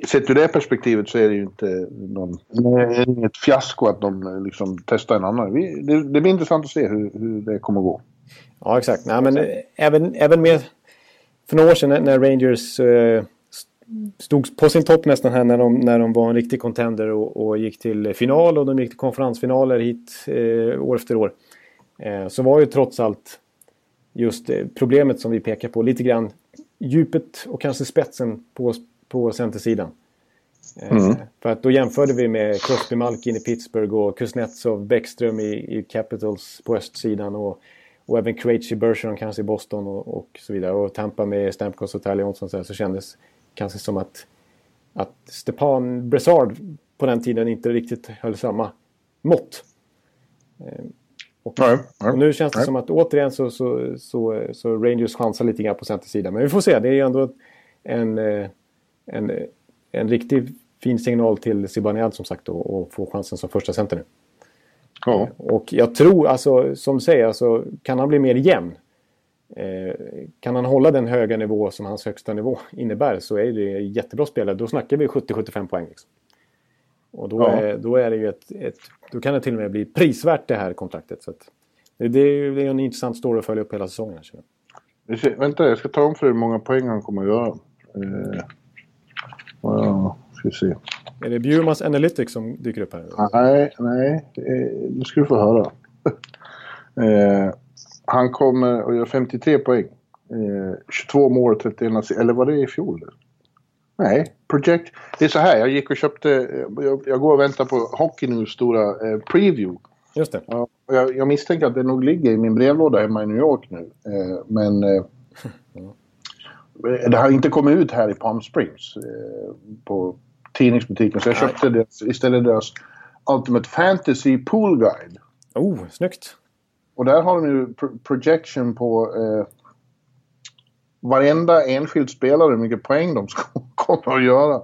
E: Sett ur det perspektivet så är det ju inte någon, inget fiasko att de eh, liksom testar en annan. Det, det blir intressant att se hur, hur det kommer att gå.
D: Ja, exakt. Nej, men även, även med... För några år sedan när Rangers eh, stod på sin topp nästan här när de, när de var en riktig contender och, och gick till final och de gick till konferensfinaler hit eh, år efter år. Eh, så var ju trots allt just eh, problemet som vi pekar på lite grann djupet och kanske spetsen på, på centersidan. Eh, mm. För att då jämförde vi med Crosby Malkin i Pittsburgh och Kuznetsov, Bäckström i, i Capitals på östsidan och, och även Krejci Bergeron kanske i Boston och, och, så vidare. Och Tampa med Stamkos och Tyler Johnson så, så kändes kanske som att, att Stepan Brassard på den tiden inte riktigt höll samma mått. Eh, och, nej, nej, nu känns det nej. som att återigen så, så, så, så Rangers chansar lite grann på centersidan. Men vi får se. Det är ju ändå en, eh, en, en riktigt fin signal till Zibanejad som sagt och få chansen som första center nu.
E: Ja.
D: Och jag tror, alltså, som du säger, alltså, kan han bli mer jämn. Eh, kan han hålla den höga nivå som hans högsta nivå innebär så är det jättebra spelare. Då snackar vi 70-75 poäng. Liksom. Och då, ja. är, då, är det ju ett, ett, då kan det till och med bli prisvärt det här kontraktet. Så det, det, är en intressant story att följa upp hela säsongen.
E: Ser, vänta, jag ska ta om för hur många poäng han kommer att göra. Eh, ja, ska vi se.
D: Är det Bjurmans Analytics som dyker upp här?
E: Nej, nej. Nu ska du få höra. eh, han kommer att göra 53 poäng. Eh, 22 mål, 31 Eller var det i fjol? Nej, Project... Det är så här, jag gick och köpte... Jag, jag går och väntar på Hockey News stora eh, preview.
D: Just det.
E: Ja, jag, jag, misstänker att det nog ligger i min brevlåda hemma i New York nu. Eh, men... Eh, det har inte kommit ut här i Palm Springs eh, på tidningsbutiken. Så jag köpte deras, istället deras Ultimate Fantasy Pool Guide.
D: Oh, snyggt!
E: Och där har de ju projection på eh, varenda enskild spelare hur mycket poäng de ska, kommer att göra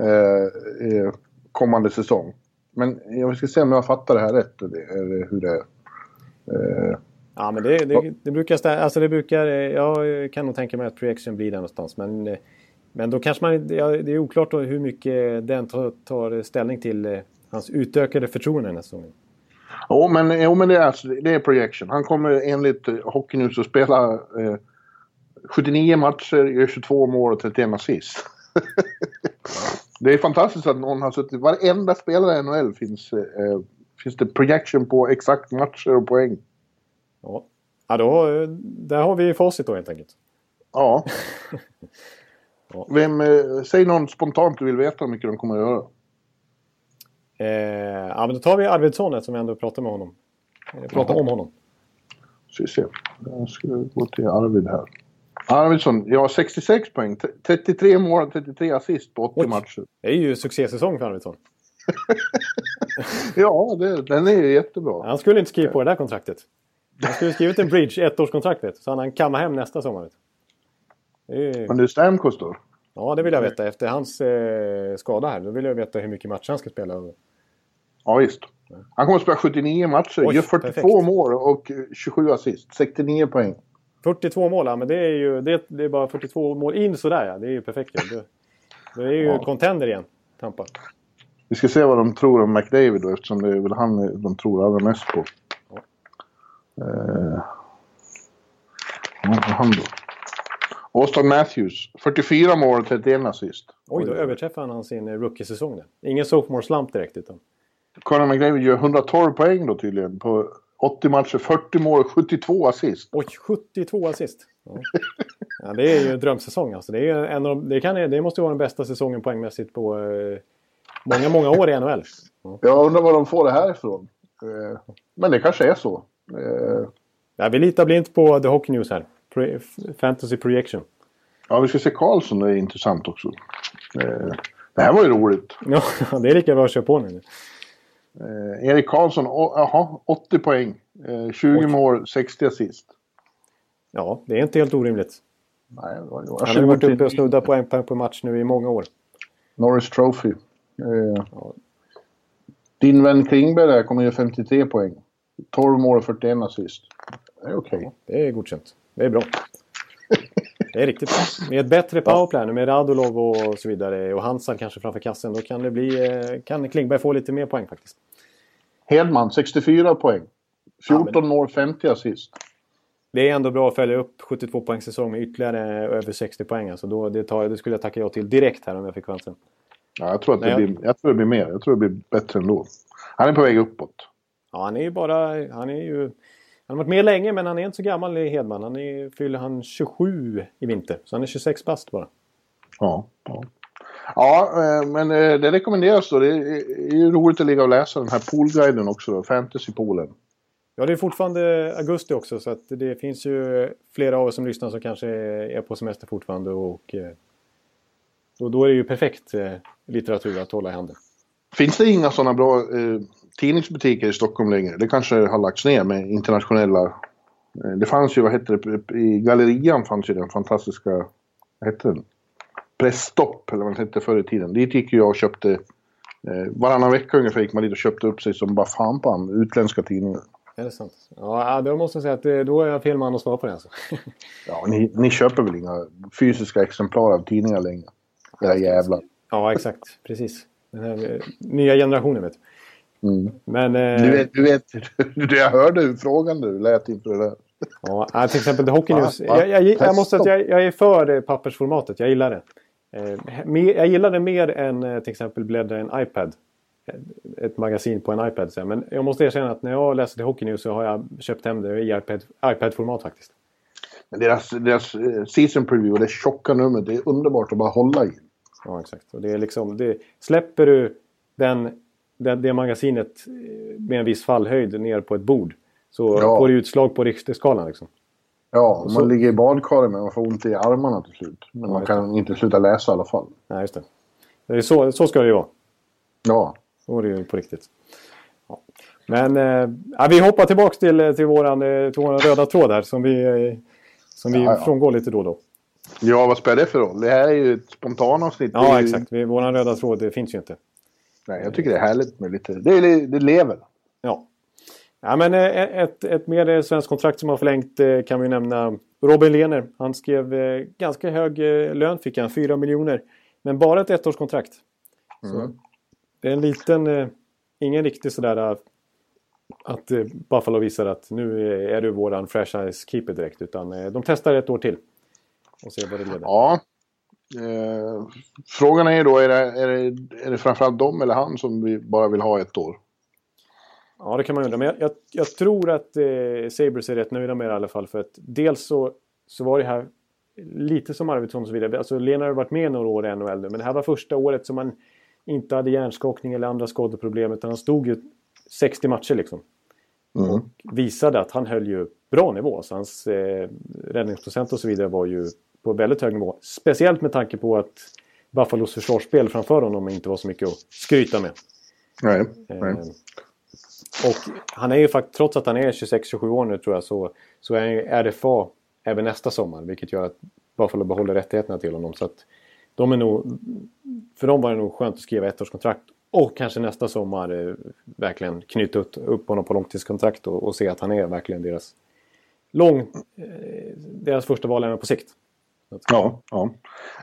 E: eh, kommande säsong. Men jag ska se om jag fattar det här rätt, eller hur det är. Eh,
D: Ja, men det, det, det brukar stä- alltså det brukar... Jag kan nog tänka mig att projection blir där någonstans. Men, men då kanske man... Ja, det är oklart hur mycket den tar, tar ställning till eh, hans utökade förtroende den här säsongen.
E: Jo, men, jo, men det, är, alltså- det är projection. Han kommer enligt eh, Hockey News att spela eh, 79 matcher, gör 22 mål och 31 assist. Det är fantastiskt att någon har suttit... Varenda spelare i NHL finns, eh, finns det projection på exakt matcher och poäng.
D: Ja, ja då, eh, där har vi facit då helt enkelt.
E: Ja.
D: Ja.
E: Vem, eh, säg någon spontant du vill veta hur mycket de kommer att göra.
D: Eh, ja, men då tar vi Arvidsson eftersom vi ändå pratar med honom. Pratar om honom.
E: Ska vi se. Jag ska gå till Arvid här. Arvidsson, jag har 66 poäng. T- 33 mål och 33 assist på 80
D: Oj.
E: matcher.
D: Det är ju succésäsong för Arvidsson.
E: Ja, det, den är ju jättebra.
D: Han skulle inte skriva på det där kontraktet. Han skulle skrivit en bridge, ettårskontrakt vet du, så han kan kamma hem nästa sommar. Är,
E: Men det är Stamkos då?
D: ja, det vill jag veta. Efter hans eh, skada här, då vill jag veta hur mycket matcher han ska spela.
E: Ja, visst. Han kommer att spela 79 matcher,
D: Oj,
E: gör 42
D: perfekt.
E: mål och 27 assist. 69 poäng.
D: 42 mål, ja, men det är ju det, det är bara 42 mål in sådär ja. Det är ju perfekt ju. Det, det är ju
E: Ja.
D: contender igen, Tampa.
E: Vi ska se vad de tror om McDavid då, eftersom det är väl han de tror allra mest på. Eh, vad han då? Austin Matthews, 44 mål och 31 assist.
D: Oj, då överträffar han sin eh, rookie-säsong. Ingen sophomore slump direkt utan.
E: Conor McDavid gör 112 poäng då tydligen på 80 matcher, 40 mål och 72 assist.
D: Oj, 72 assist. Ja. ja, det är ju en drömsäsong alltså. Det, är en av, de- det, kan, det måste vara den bästa säsongen poängmässigt på eh, många, många år i NHL. Ja.
E: Jag undrar var de får det här ifrån. Eh, men det kanske är så. Eh,
D: Ja, vi litar blint på The Hockey News här. Pro, fantasy projection.
E: ja, vi ska se Karlsson, det är intressant också. Eh, det här var ju roligt.
D: Ja, det är lika bra att köra på nu.
E: Eh, Erik Karlsson, jaha, 80 poäng. Eh, 20
D: Oj.
E: mål, 60 assist.
D: Ja, det är inte helt orimligt.
E: Nej, det var, det
D: Han har varit uppe och snuddat på en poäng per match nu i många år.
E: Norris Trophy. Eh, din vän Klingberg där kommer göra 53 poäng. 12 mål och 41 assist. Det är okej.
D: Det är godkänt. Det är bra. Det är riktigt bra. Med ett bättre powerplay nu med Radulov och så vidare och Hansal kanske framför kassen. Då kan det bli... eh, Kan Klingberg få lite mer poäng faktiskt.
E: Hedman, 64 poäng. 14
D: Ja,
E: mål, 50 assist.
D: Det är ändå bra att följa upp 72 poängs säsong med ytterligare över 60 poäng. Alltså då, det, tar, det skulle jag tacka ja till direkt här om jag fick chansen.
E: Ja, jag, tror att det
D: Nej, jag-
E: blir, jag tror det blir mer. Jag tror det blir bättre ändå. Han är på väg uppåt.
D: Ja, han är ju bara... Han är ju... Han har varit med länge men han är inte så gammal i Hedman. Han är, fyller han 27 i vinter. Så han är 26 bast bara.
E: Ja, ja. ja eh, men eh, det rekommenderas då. Det är ju roligt att ligga och läsa den här poolguiden också. Då, Fantasypoolen.
D: Ja, det är fortfarande augusti också så att det finns ju flera av er som lyssnar som kanske är på semester fortfarande och, eh, och då är det ju perfekt litteratur att hålla i handen.
E: Finns det inga sådana bra eh, tidningsbutiker i Stockholm längre? Det kanske har lagts ner med internationella... Eh, det fanns ju, vad hette det, i Gallerian fanns ju den fantastiska... Vad hette den? Pressstopp, eller vad den hette förr i tiden. Dit gick jag och köpte... Eh, varannan vecka ungefär gick man dit och köpte upp sig som bara fan på utländska tidningar.
D: Är det sant? Ja, då måste jag säga att det, då är jag fel man att svara på det alltså.
E: Ja, ni, ni köper väl inga fysiska exemplar av tidningar längre? Era jävlar.
D: ja, exakt. Precis. Den här eh, nya generationen vet du.
E: Mm.
D: Men... Eh,
E: Du vet, du vet, du, jag hörde hur frågande du lät inför det där.
D: Ja, till exempel The Hockey? News.
E: Va?
D: Jag, jag, jag måste att jag, jag är för eh, pappersformatet. Jag gillar det. Eh, jag gillar det mer än till exempel bläddra en iPad. Ett magasin på en iPad. Men jag måste erkänna att när jag läser The Hockey News så har jag köpt hem det i iPad, iPad-format faktiskt.
E: Men deras, deras season preview, det tjocka numret, det är underbart att bara hålla i.
D: Ja, exakt. Och det är liksom, det, släpper du den, den, det magasinet eh, med en viss fallhöjd ner på ett bord så
E: Ja.
D: får det utslag på Richterskalan. Liksom.
E: Ja, man
D: så-
E: ligger i badkaret men man får ont i armarna till slut. Men man
D: just
E: kan inte sluta läsa i alla fall.
D: Nej, just det. det är så, så ska det ju vara.
E: Ja,
D: Så är det ju på riktigt. Ja. Men eh, ja, vi hoppar tillbaka till, till, våran, eh, till våran röda tråd här som vi, eh, som vi
E: Ja, ja.
D: frångår lite då och då.
E: Ja vad spelar det för roll? Det här är ju ett spontanavsnitt. Det är
D: Ja,
E: ju-
D: exakt. Våran röda tråd det finns ju inte.
E: Nej, jag tycker det är härligt med lite... Det, är, det lever.
D: Ja. Ja, men ett, ett mer svenskt kontrakt som har förlängt kan vi nämna Robin Lehner. Han skrev ganska hög lön fick han, 4 miljoner. Men bara ett ettårskontrakt. Mm. det är en liten, ingen riktig sådär att Buffalo visar att nu är du våran franchise keeper direkt. Utan de testar ett år till. Och ser vad det leder.
E: Ja. Eh, frågan är då, är det, är, det, är det framförallt de eller han som vi bara vill ha ett år?
D: Ja, det kan man undra. Men jag, jag, jag tror att eh, Sabres är rätt nöjda med det i alla fall. För att dels så, så var det här lite som Arvidsson och så vidare. Alltså Lena har varit med några år i NHL nu. Men det här var första året som man inte hade hjärnskakning eller andra skadeproblem. Utan han stod ju 60 matcher liksom. Mm. Och visade att han höll ju bra nivå. Så hans eh, räddningsprocent och så vidare var ju på väldigt hög nivå. Speciellt med tanke på att Buffalos försvarsspel framför honom inte var så mycket att skryta med.
E: Nej, nej. Eh,
D: och han är ju faktiskt, trots att han är 26-27 år nu tror jag, så, så är han RFA även nästa sommar. Vilket gör att Buffalo behåller rättigheterna till honom. Så att de är nog, för dem var det nog skönt att skriva ettårskontrakt. Och kanske nästa sommar eh, verkligen knyta upp, upp honom på långtidskontrakt och, och se att han är verkligen deras, lång, eh, deras första val även på sikt.
E: Ja, ja.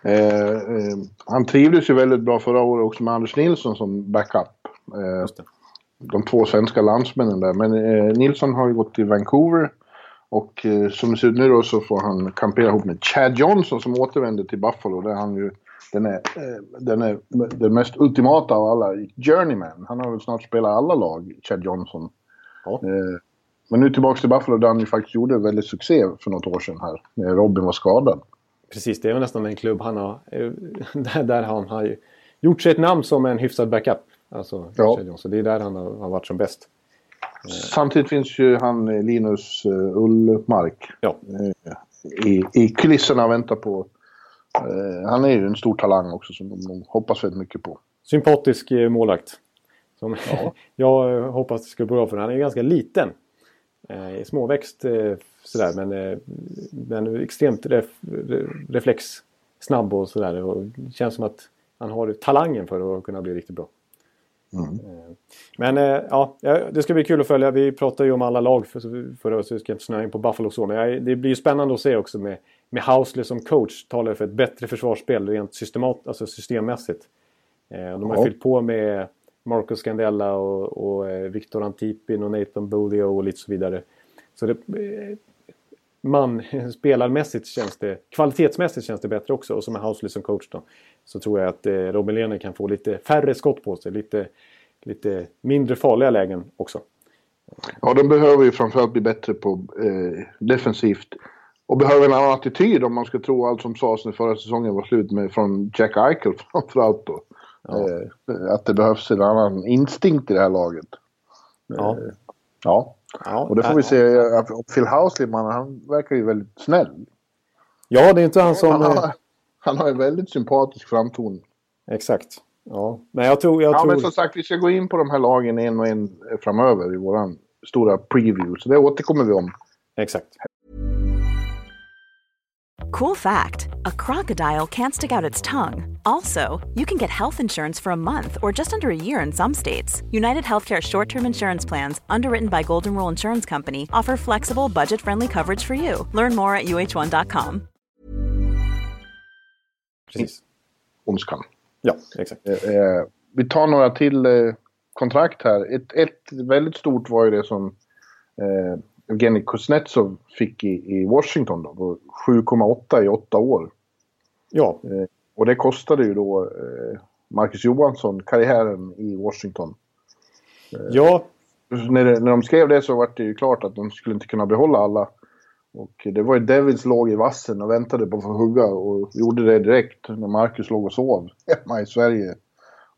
E: Eh, eh, han trivdes ju väldigt bra förra året också med Anders Nilsson som backup. Eh, de två svenska landsmännen där. Men eh, Nilsson har ju gått till Vancouver. Och eh, som det ser ut nu då så får han kampera ihop med Chad Johnson som återvänder till Buffalo. Där han ju, den, är, eh, den är den mest ultimata av alla journeyman. Han har väl snart spelat alla lag, Chad Johnson. Ja. men nu tillbaka till Buffalo där han ju faktiskt gjorde väldigt succé för något år sedan här. När Robin var skadad.
D: Precis, det är väl nästan en klubb han har... Där, där han har gjort sig ett namn som en hyfsad backup. Alltså, ja. Så det är där han har, har varit som bäst.
E: Samtidigt finns ju han eh, Linus Ullmark ja. i, i kulisserna och väntar på... Han är ju en stor talang också som de hoppas väldigt mycket på.
D: Sympatisk målvakt. Som ja. jag hoppas det ska gå bra för. Han är ganska liten. Eh, småväxt eh, sådär men, eh, men extremt ref, reflexsnabb och sådär. Och det känns som att han har talangen för att kunna bli riktigt bra. Mm. Eh, men eh, ja, det ska bli kul att följa. Vi pratar ju om alla lag för, för oss. Vi ska inte snöa in på Buffalo så. Men det blir ju spännande att se också med, med Housley som coach. Talar för ett bättre försvarsspel rent systemat, alltså systemmässigt. De har ja. fyllt på med Marcus Scandella och, och eh, Victor Antipin och Nathan Bolio och lite så vidare. Så det, eh, man, spelarmässigt känns det, kvalitetsmässigt känns det bättre också. Och som en Housley som coach då. Så tror jag att eh, Robin Lehner kan få lite färre skott på sig. Lite, lite mindre farliga lägen också.
E: Ja, de behöver ju framförallt bli bättre på eh, defensivt. Och behöver en annan attityd om man ska tro allt som sades när förra säsongen var slut med från Jack Eichel framförallt då. Ja. Eh, att det behövs en annan instinkt i det här laget. Ja. Eh, ja. ja. Och det får vi se. Phil Housleyman, han verkar ju väldigt snäll.
D: Ja, det är inte han som... Han
E: har, han har en väldigt sympatisk framtoning.
D: Exakt. Ja, men jag tror... Jag
E: ja,
D: tror...
E: men som sagt, vi ska gå in på de här lagen en och en framöver i våran stora preview. Så det återkommer vi om.
D: Exakt.
G: Cool fact a crocodile can't stick out its tongue. Also, you can get health insurance for a month or just under a year in some states. United Healthcare short term insurance plans, underwritten by Golden Rule Insurance Company, offer flexible, budget friendly coverage for you. Learn more at uh1.com.
E: Precis. Ondskan.
D: Ja, exakt. Eh,
E: eh, vi tar några till eh, kontrakt här. Ett, ett väldigt stort var ju det som eh, Evgenij Kuznetsov fick i, i Washington då, 7,8 i åtta år.
D: Ja.
E: Eh, och det kostade ju då eh, Marcus Johansson karriären i Washington.
D: Eh, ja.
E: När, det, när de skrev det så var det ju klart att de skulle inte kunna behålla alla. Och det var ju Devils låg i vassen och väntade på att få hugga och gjorde det direkt när Marcus låg och sov hemma i Sverige.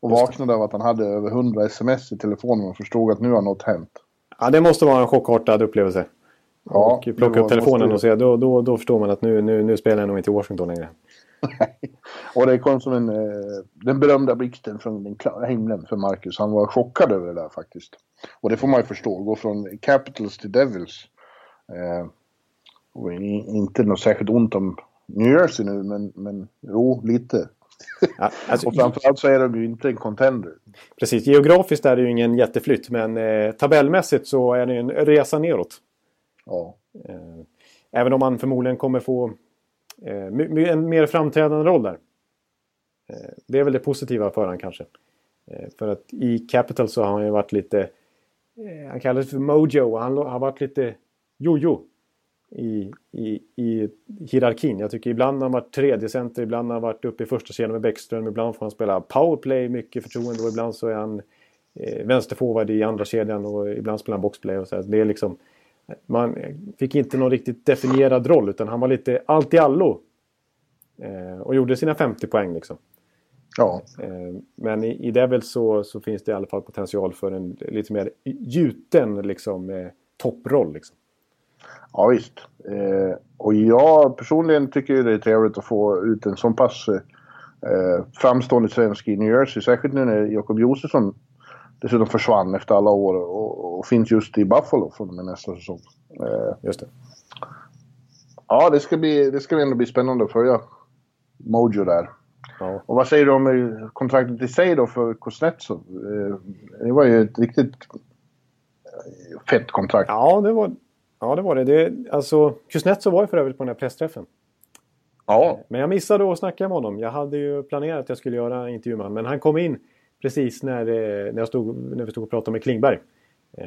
E: Och vaknade av att han hade över 100 sms i telefonen och förstod att nu har något hänt.
D: Ja, det måste vara en chockartad upplevelse. Ja, och plocka upp telefonen och se, då, då, då förstår man att nu, nu, nu spelar jag nog inte i Washington längre.
E: och det kom som en, eh, den berömda blixten från den klara himlen för Marcus. Han var chockad över det där faktiskt. Och det får man ju förstå, gå från Capitals till Devils. Eh, och inte något särskilt ont om New Jersey nu, men, men jo, lite. Ja, alltså, och framförallt så är de ju inte en contender.
D: Precis, geografiskt är det ju ingen jätteflytt men eh, tabellmässigt så är det en resa neråt.
E: Ja.
D: Eh, även om man förmodligen kommer få eh, en mer framträdande roll där. Eh, det är väl det positiva för honom kanske. Eh, för att i Capital så har han ju varit lite... Eh, han kallas för Mojo. Han har varit lite jojo i, i, i hierarkin. Jag tycker ibland har han varit tredje center, ibland har han varit uppe i första kedjan med Bäckström, ibland får han spela powerplay, mycket förtroende och ibland så är han eh, vänsterforward i andra kedjan och ibland spelar han boxplay. Och så. Det är liksom, man fick inte någon riktigt definierad roll utan han var lite allt i allo. Eh, och gjorde sina 50 poäng liksom.
E: Ja.
D: Eh, men i, i Devils så, så finns det i alla fall potential för en lite mer gjuten liksom, eh, topproll. Liksom.
E: Ja visst. Eh, och jag personligen tycker det är trevligt att få ut en sån pass eh, framstående svensk i New Jersey. Särskilt nu när Jakob Josefsson dessutom försvann efter alla år och, och finns just i Buffalo från och med nästa säsong.
D: Eh, just det.
E: Ja, det ska, bli, det ska ändå bli spännande att följa Mojo där.
D: Ja.
E: Och vad säger du om kontraktet i sig då för Kuznetsov? Eh, det var ju ett riktigt fett kontrakt.
D: Ja, det var, Ja, det var det. det alltså, Kuznetsov var ju för övrigt på den här pressträffen.
E: Ja.
D: Men jag missade att snacka med honom. Jag hade ju planerat att jag skulle göra intervju med honom. Men han kom in precis när, när, jag stod, när vi stod och pratade med Klingberg. Eh,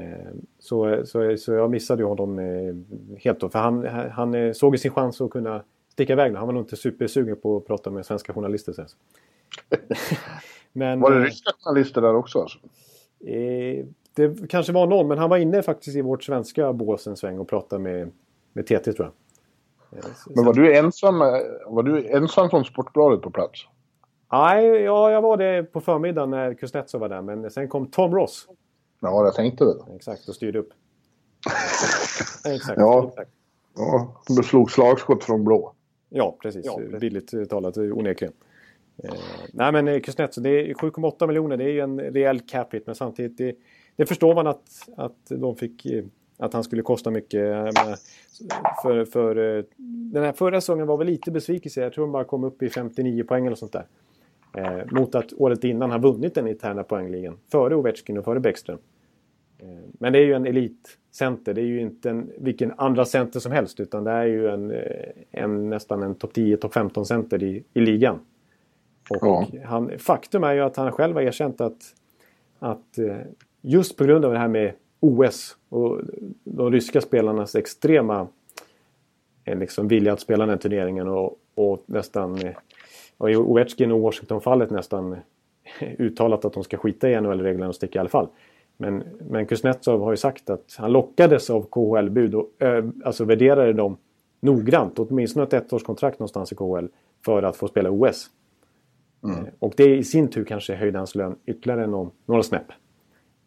D: så, så, så jag missade ju honom eh, helt då. För han, han eh, såg sin chans att kunna sticka iväg. Han var nog inte supersugen på att prata med svenska journalister. Sen.
E: Men, var det ryska journalister där också? Alltså?
D: Det kanske var någon, men han var inne faktiskt i vårt svenska bås en sväng och pratade med, med TT tror jag.
E: Men var du ensam, var du ensam från Sportbladet på plats?
D: Nej, ja, jag var det på förmiddagen när Kuznetsov var där. Men sen kom Tom Ross.
E: Ja, jag tänkte väl.
D: Exakt, och styrde upp.
E: exakt. Ja, exakt. ja du slog slagskott från blå.
D: Ja, precis. Ja, Billigt talat, onekligen. Eh, nej, men Kuznetsov, det är 7,8 miljoner. Det är ju en rejäl cap hit, men samtidigt... Det, det förstår man att, att de fick att han skulle kosta mycket. För, för, den här förra säsongen var väl lite besvikelse. Jag tror han bara kom upp i 59 poäng eller sånt där. Eh, mot att året innan har vunnit den interna poängligan. Före Ovechkin och före Bäckström. Eh, men det är ju en elitcenter. Det är ju inte en, vilken andra center som helst. Utan det är ju en, en nästan en topp 10, topp 15 center i, i ligan. Och ja. han, faktum är ju att han själv har erkänt att, att just på grund av det här med OS och de ryska spelarnas extrema eh, liksom, vilja att spela den här turneringen och, och nästan eh, och i Ovechkin och Washington-fallet nästan eh, uttalat att de ska skita i NHL-reglerna och sticka i alla fall. Men, men Kuznetsov har ju sagt att han lockades av KHL-bud och ö, alltså värderade dem noggrant, åtminstone ett ettårskontrakt någonstans i KHL, för att få spela OS. Mm. Och det i sin tur kanske höjde hans lön ytterligare någon, några snäpp.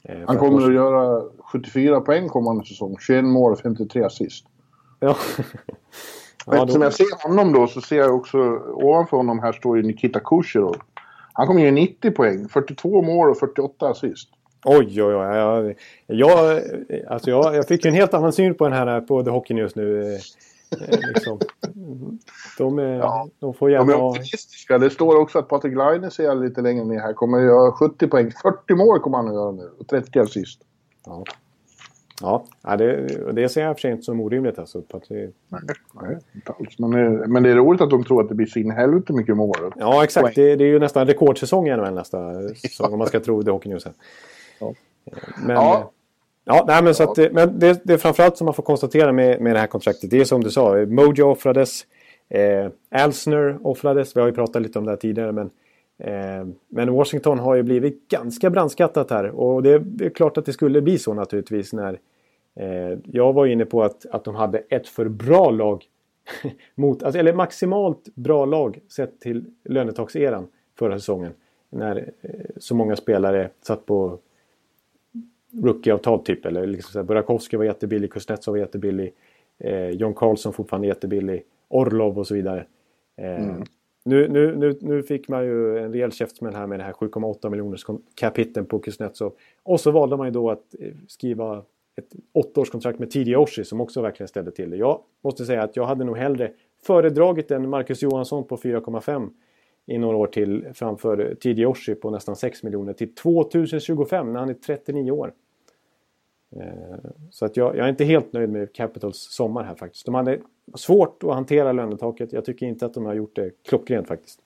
E: Eh, Han kommer att göra 74 poäng kommande säsong. 21 mål och 53 assist.
D: Ja.
E: ja då... jag ser honom då så ser jag också ovanför honom här står ju Nikita Kucherov. Han kommer göra 90 poäng, 42 mål och 48 assist.
D: Oj, oj, oj. Jag, jag, alltså jag, jag fick en helt annan syn på den här på The Hockey News nu. Eh, liksom. de, är, ja. de får gärna...
E: De är optimistiska. Det står också att Patrik Laine ser jag lite längre ner här. Kommer göra 70 poäng. 40 mål kommer han att göra nu. Och 30 assist.
D: Ja. Ja, det, det ser jag för sig inte som orimligt alltså. Att det...
E: Nej, nej, inte alls. Men, det, men det är roligt att de tror att det blir så in helvete mycket mål.
D: Ja, exakt. Det, det, är ju nästan rekordsäsong i NHL nästa säsong om man ska tro det Hockey News.
E: Ja.
D: Men, ja. Ja, nej, men, så att, men det, det är framförallt som man får konstatera med, med det här kontraktet. Det är som du sa, Mojo offrades. Eh, Alsner offrades. Vi har ju pratat lite om det här tidigare. Men, eh, men Washington har ju blivit ganska brandskattat här. Och det, det är klart att det skulle bli så naturligtvis. när eh, Jag var inne på att, att de hade ett för bra lag. mot, alltså, eller maximalt bra lag sett till lönetakseran förra säsongen. När eh, så många spelare satt på rookieavtal typ. Eller liksom Burakovsky var jättebillig, Kuznetsov var jättebillig. Eh, John Carlson fortfarande jättebillig. Orlov och så vidare. Eh, mm. nu, nu, nu, nu fick man ju en rejäl käftsmäll här med det här 7,8 miljoners kapiteln på Kuznetsov. Och så valde man ju då att eh, skriva ett åttaårskontrakt med Tidia Oshie som också verkligen ställde till det. Jag måste säga att jag hade nog hellre föredragit en Marcus Johansson på 4,5 i några år till framför TD Oshie på nästan 6 miljoner till 2025 när han är 39 år. Eh, så att jag, jag, är inte helt nöjd med Capitals sommar här faktiskt. De hade svårt att hantera lönetaket. Jag tycker inte att de har gjort det klockrent faktiskt.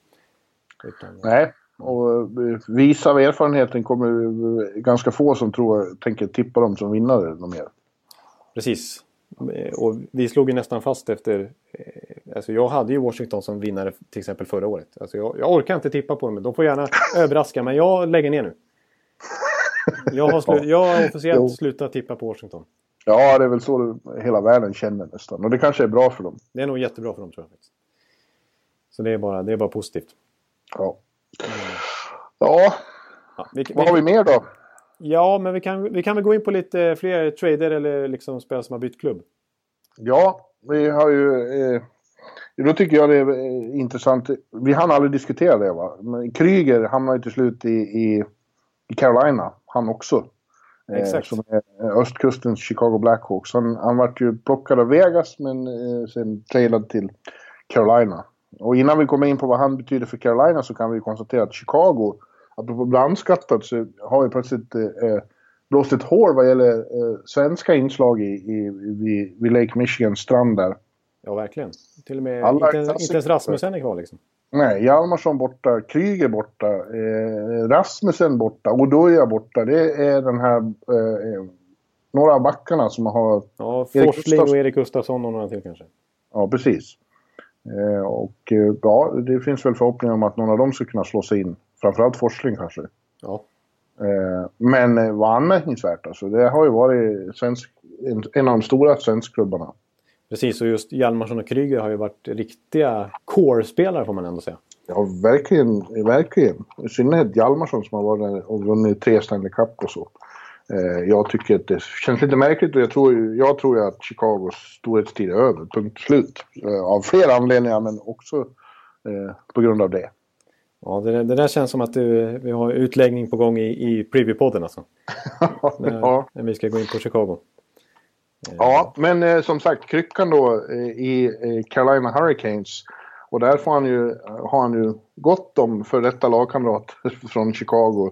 E: Utan... Nej, och eh, vis av erfarenheten kommer ganska få som tror, tänker tippa dem som vinnare något mer.
D: Precis. Och vi slog ju nästan fast efter... Alltså jag hade ju Washington som vinnare till exempel förra året. Alltså jag, jag orkar inte tippa på dem. De får gärna överraska, men jag lägger ner nu. Jag har, slu, jag har officiellt slutat tippa på Washington.
E: Ja, det är väl så hela världen känner nästan. Och det kanske är bra för dem.
D: Det är nog jättebra för dem tror jag. Så det är bara, det är bara positivt.
E: Ja. Ja. ja vi, Vad vi, har vi mer då?
D: Ja, men vi kan, vi kan väl gå in på lite fler trader eller liksom spelare som har bytt klubb.
E: Ja, vi har ju... Eh, då tycker jag det är eh, intressant. Vi hann aldrig diskutera det va. Men Kryger hamnar ju till slut i, i, i Carolina, han också.
D: Eh, Exakt.
E: som är östkustens Chicago Blackhawks. Han, han vart ju plockad av Vegas men eh, sen tradad till Carolina. Och innan vi kommer in på vad han betyder för Carolina så kan vi konstatera att Chicago apropå brandskattat så har vi plötsligt eh, blåst ett hår vad gäller eh, svenska inslag i, i, vid, vid Lake Michigan strand där.
D: Ja, verkligen. Till och med Alla inte, inte ens Rasmussen är kvar liksom.
E: Nej, Hjalmarsson borta, Kryger borta, eh, Rasmussen borta, Odoja borta. Det är den här... Eh, några av backarna som har...
D: Ja, Forsling och Erik Gustafsson och några till kanske.
E: Ja, precis. Eh, och eh, ja, det finns väl förhoppningar om att någon av dem ska kunna slå sig in Framförallt Forsling kanske.
D: Ja.
E: Eh, men eh, var anmärkningsvärt alltså. Det har ju varit svensk, en, av de stora svenskklubbarna.
D: Precis, och just Hjalmarsson och Kryger har ju varit riktiga core-spelare får man ändå säga.
E: Ja, verkligen. verkligen. I synnerhet Hjalmarsson som har varit och vunnit tre Stanley Cup och så. Eh, jag tycker att det känns lite märkligt och jag tror, jag tror ju att Chicagos storhetstid är över, punkt slut. Av flera anledningar men också på grund av det.
D: Ja, det, det där känns som att du, vi har utläggning på gång i, i preview-podden alltså. när, ja. när vi ska gå in på Chicago.
E: Ja, men eh, som sagt, kryckan då eh, i eh, Carolina Hurricanes. Och där får han ju, har han ju gott om för detta lagkamrat från Chicago.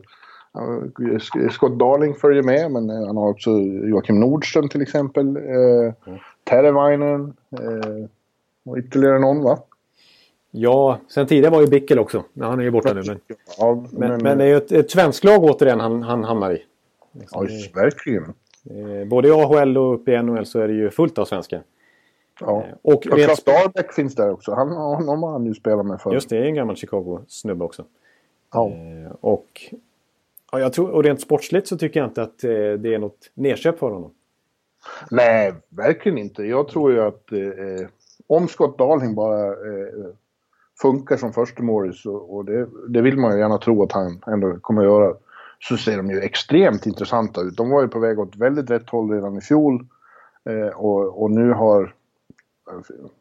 E: Scott Darling följer med, men han har också Joakim Nordström till exempel. Eh, mm. Teravainen eh, och ytterligare någon va?
D: Ja, sen tidigare var ju Bickel också. Men han är ju borta nu. Men, ja, men, men, men det är ju ett, ett svensklag återigen han, han hamnar i.
E: Liksom, ja, verkligen.
D: Eh, både i AHL och uppe i NHL så är det ju fullt av svenskar.
E: Ja. Eh, och ja, Dahlbäck finns där också. Han, honom har han ju spelat med förr.
D: Just det, är en gammal Chicago-snubbe också. Ja. Eh, och, ja, jag tror, och rent sportsligt så tycker jag inte att eh, det är något nedköp för honom.
E: Nej, verkligen inte. Jag tror ju att om Scott Darling bara funkar som första Morris och, och det, det, vill man ju gärna tro att han ändå kommer att göra. Så ser de ju extremt intressanta ut. De var ju på väg åt väldigt rätt håll redan i fjol. Eh, och, och nu har...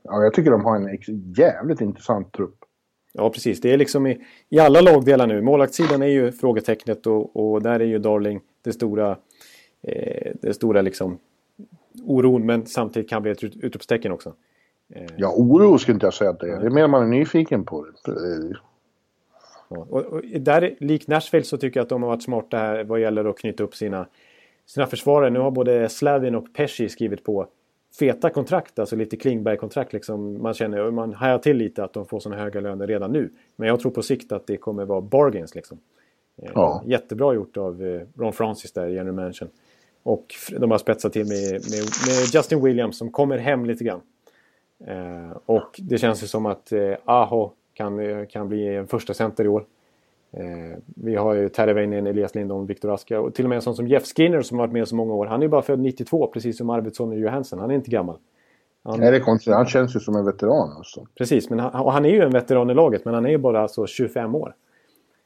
E: Ja, jag tycker de har en jävligt intressant trupp.
D: Ja, precis. Det är liksom i, i alla lagdelar nu. Målvaktssidan är ju frågetecknet och, och där är ju Darling det stora, eh, det stora liksom oron. Men samtidigt kan bli ett utropstecken också.
E: Ja, oro skulle inte jag säga att det är. Det är mer man är nyfiken på det.
D: Och, och där, likt Nashville så tycker jag att de har varit smarta här vad gäller att knyta upp sina, sina försvarare. Nu har både Slavin och Pesci skrivit på feta kontrakt, alltså lite Klingberg-kontrakt. Liksom. Man känner, man hajar till lite att de får sådana höga löner redan nu. Men jag tror på sikt att det kommer vara bargains liksom. Eh, ja. Jättebra gjort av eh, Ron Francis där General Mansion. Och de har spetsat till med, med, med Justin Williams som kommer hem lite grann. Eh, och det känns ju som att eh, Aho kan, eh, kan bli en första center i år. Eh, vi har ju Terveinen, Elias Lindholm, Viktor Aska och till och med en sån som Jeff Skinner som har varit med så många år. Han är ju bara född 92 precis som Arvidsson och Johansson. Han är inte gammal.
E: Han... Nej, det är konstigt. Han känns ju som en veteran. Alltså.
D: Precis, men han, och han är ju en veteran i laget men han är ju bara alltså 25 år.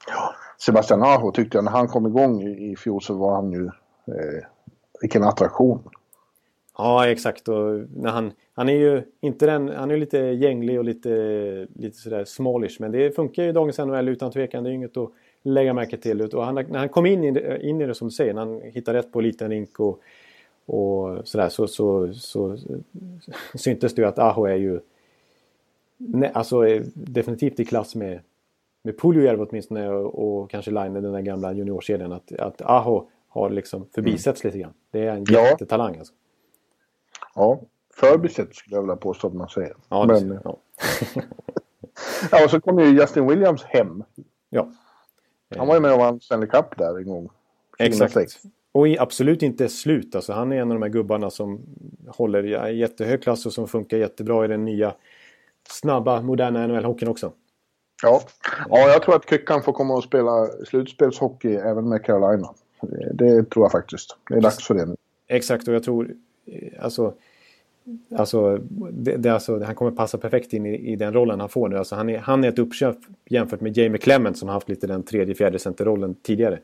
E: Ja, Sebastian Aho tyckte jag när han kom igång i, i fjol så var han ju... Eh, vilken attraktion.
D: Ja, exakt. Och när han, han är ju inte den, han är lite gänglig och lite, lite sådär smallish. Men det funkar ju i dagens NHL utan tvekan. Det är inget att lägga märke till. Och han, när han kom in i, det, in i det som du säger, när han hittade rätt på liten rink och, och sådär så, så, så, så syntes det ju att Aho är ju ne, alltså är definitivt i klass med med Puljujärvi åtminstone och, och kanske Line, den där gamla juniorkedjan, att, att Aho har liksom förbisetts mm. lite grann. Det är en ja. jättetalang alltså.
E: Ja, förbisett skulle jag vilja påstå att man säger.
D: Ja,
E: Men,
D: ja.
E: ja, och så kom ju Justin Williams hem.
D: Ja.
E: Han var ju med och vann Stanley Cup där en gång.
D: 2006. Exakt. Och absolut inte slut. Alltså, han är en av de här gubbarna som håller jättehög klass och som funkar jättebra i den nya snabba, moderna NHL-hockeyn också.
E: Ja. ja, jag tror att Kyckan får komma och spela slutspelshockey även med Carolina. Det, det tror jag faktiskt. Det är dags för det nu.
D: Exakt, och jag tror... Alltså, alltså, det, det, alltså, han kommer passa perfekt in i, i den rollen han får nu. Alltså, han, är, han är ett uppköp jämfört med Jamie Clement som har haft lite den tredje, fjärde centerrollen tidigare.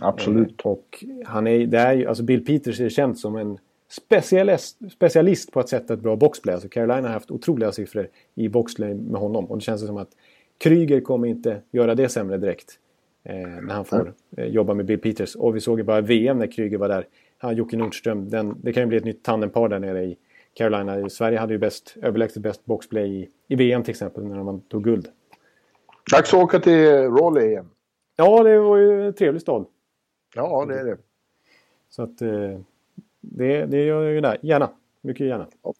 E: Absolut.
D: Eh, och han är, det är ju, alltså Bill Peters är känd som en specialist, specialist på att sätta ett bra boxplay. Alltså Carolina har haft otroliga siffror i boxplay med honom. Och det känns som att Kryger kommer inte göra det sämre direkt. Eh, när han får eh, jobba med Bill Peters. Och vi såg ju bara VM när Kryger var där. Han, Jocke Nordström. Den, det kan ju bli ett nytt tandempar där nere i Carolina. Sverige hade ju bäst, överlägset bäst boxplay i, i VM till exempel när man tog guld.
E: Dags att åka till Raleigh igen.
D: Ja, det var ju en trevlig stad.
E: Ja, det är det.
D: Så att eh, det, det gör jag ju där. Gärna. Mycket gärna.
E: Ja.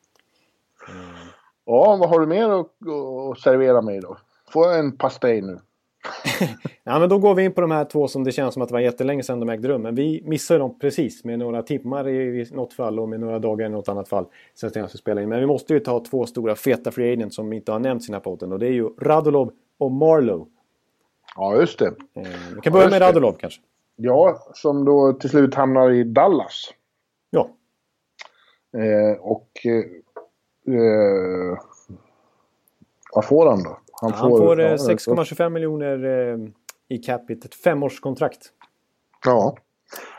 E: ja, vad har du mer att, att servera mig då? Får jag en pastej nu?
D: ja, men då går vi in på de här två som det känns som att det var jättelänge sedan de ägde rum. Men vi missade dem precis med några timmar i något fall och med några dagar i något annat fall. Sen jag spela in. Men vi måste ju ta två stora feta free agents som inte har nämnts i den här podden. Och det är ju Radulov och Marlow.
E: Ja, just det.
D: Eh, vi kan börja ja, med Radulov kanske.
E: Ja, som då till slut hamnar i Dallas.
D: Ja.
E: Eh, och... Eh, vad får han då?
D: Han får, får ja, 6,25 miljoner eh, i capita, ett femårskontrakt.
E: Ja.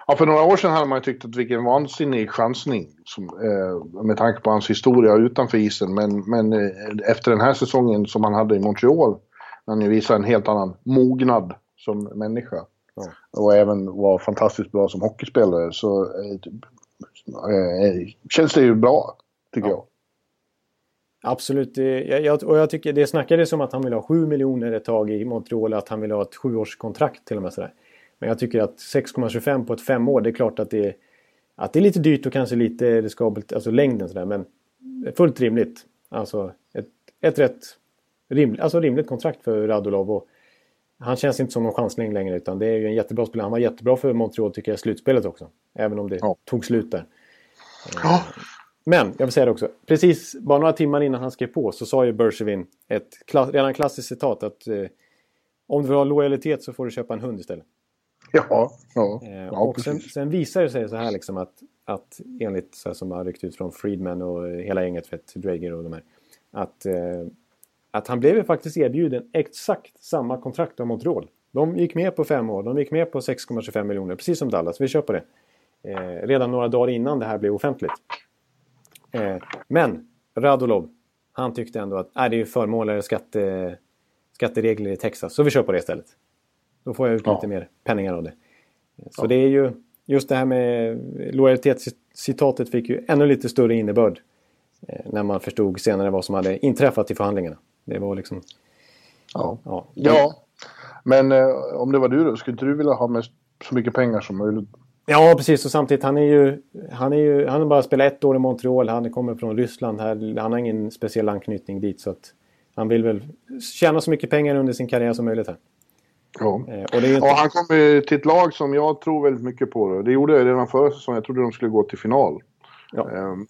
E: ja, för några år sedan hade man ju tyckt att vilken vansinnig chansning som, eh, med tanke på hans historia utanför isen. Men, men eh, efter den här säsongen som han hade i Montreal, när han visar en helt annan mognad som människa ja. och även var fantastiskt bra som hockeyspelare så eh, eh känns det ju bra, tycker ja. jag.
D: Absolut. Jag, och jag tycker det snackades om att han vill ha 7 miljoner ett tag i Montreal. Att han vill ha ett sjuårskontrakt till och med. Sådär. Men jag tycker att 6,25 på ett fem år, det är klart att det är, att det är lite dyrt och kanske lite riskabelt, alltså längden sådär. Men fullt rimligt. Alltså ett, ett rätt rimligt, alltså rimligt kontrakt för Radulov. Och han känns inte som någon chansning längre utan det är ju en jättebra spelare. Han var jättebra för Montreal tycker jag i slutspelet också. Även om det ja. tog slut där.
E: Ja.
D: Men jag vill säga det också. Precis bara några timmar innan han skrev på så sa ju Bergevin ett klass, redan klassiskt citat att eh, om du vill ha lojalitet så får du köpa en hund istället.
E: Ja, ja.
D: Eh, ja och sen, sen, visar det sig så här liksom att, att enligt så här som har ryckt ut från Friedman och hela gänget, för Drager och de här. Att, eh, att han blev faktiskt erbjuden exakt samma kontrakt av Montreal. De gick med på fem år, de gick med på 6,25 miljoner, precis som Dallas. Vi på det. Eh, redan några dagar innan det här blev offentligt. Eh, men Radulov, han tyckte ändå att äh, det är förmånligare skatte, skatteregler i Texas, så vi kör på det istället. Då får jag ut ja. lite mer penningar av det. Så ja. det är ju just det här med lojalitetscitatet fick ju ännu lite större innebörd eh, när man förstod senare vad som hade inträffat i förhandlingarna. Det var liksom...
E: Ja, ja. ja. men eh, om det var du då, skulle inte du vilja ha med så mycket pengar som möjligt
D: Ja, precis. Och samtidigt, han är ju... Han, är ju, han har bara spelat ett år i Montreal. Han kommer från Ryssland. Här, han har ingen speciell anknytning dit. Så att han vill väl tjäna så mycket pengar under sin karriär som möjligt här.
E: Ja. Eh, och, inte... och han kommer till ett lag som jag tror väldigt mycket på. Det, det gjorde jag redan förra säsongen. Jag trodde de skulle gå till final. Ja. Um,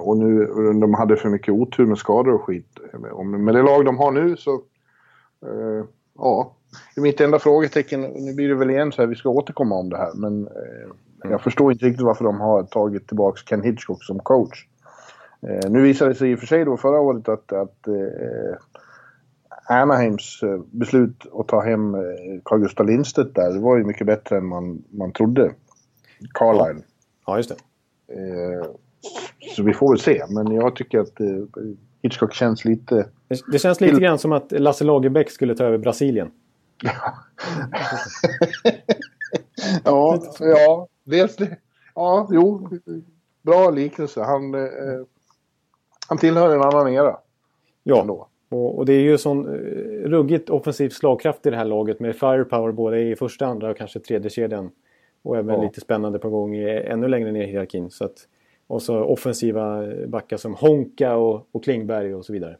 E: och nu, de hade för mycket otur med skador och skit. Med det lag de har nu så... Uh, ja, mitt enda frågetecken. Nu blir det väl igen så här, vi ska återkomma om det här. Men eh, mm. jag förstår inte riktigt varför de har tagit tillbaka Ken Hitchcock som coach. Eh, nu visade det sig i och för sig då förra året att, att eh, Anaheims eh, beslut att ta hem eh, Carl Gustaf Lindstedt där, det var ju mycket bättre än man, man trodde. Carlisle.
D: Ja, just det.
E: Eh, så vi får väl se, men jag tycker att Hitchcock känns lite...
D: Det, det känns lite grann som att Lasse Lagerbäck skulle ta över Brasilien.
E: Ja, ja, dels det. Ja, jo. Bra liknelse. Han, eh, han tillhör en annan era.
D: Ja, ändå. Och, det är ju sån uh, ruggigt offensiv slagkraft i det här laget med firepower både i första, andra och kanske tredje kedjan. Och även ja. lite spännande på gång i, ännu längre ner i hierarkin. Så att, och så offensiva backar som Honka och, och Klingberg och så vidare.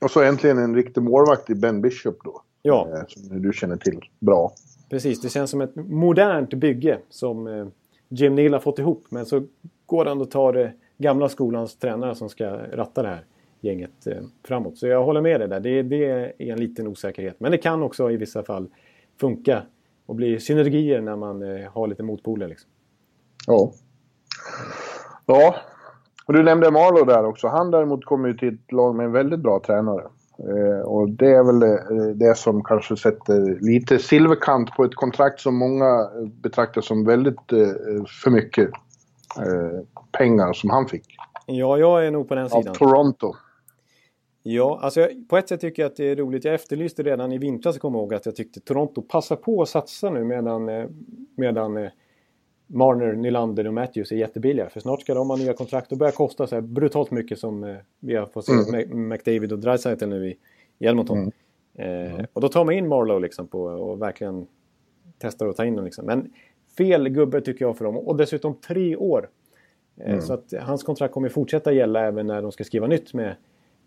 E: Och så äntligen en riktig målvakt i Ben Bishop då.
D: Ja.
E: Eh, som du känner till bra.
D: Precis, det känns som ett modernt bygge som eh, Jim Neal har fått ihop. Men så går han och tar gamla skolans tränare som ska ratta det här gänget eh, framåt. Så jag håller med dig där. Det, det är en liten osäkerhet. Men det kan också i vissa fall funka och bli synergier när man har lite motpoler. Liksom.
E: Ja. Ja, och du nämnde Marlow där också. Han däremot kommer ju till ett lag med en väldigt bra tränare. Eh, och det är väl eh, det som kanske sätter lite silverkant på ett kontrakt som många eh, betraktar som väldigt för mycket pengar som han fick.
D: Ja, jag är nog på den sidan.
E: Av Toronto.
D: Ja, alltså jag, på ett sätt tycker jag att det är roligt. Jag efterlyste redan i vintras, kommer ihåg, att jag tyckte Toronto passar på att satsa nu medan, medan Marner, Nylander och Matthews är jättebilliga. För snart ska de ha nya kontrakt och börja kosta så här brutalt mycket som eh, vi har fått se mm. McDavid och Dreisaitl nu i, i Edmonton. Mm. Eh, och då tar man in Marlowe liksom på, och verkligen testar att ta in dem. Liksom. Men fel gubbe tycker jag för dem. Och dessutom tre år. Eh, mm. Så att hans kontrakt kommer fortsätta gälla även när de ska skriva nytt med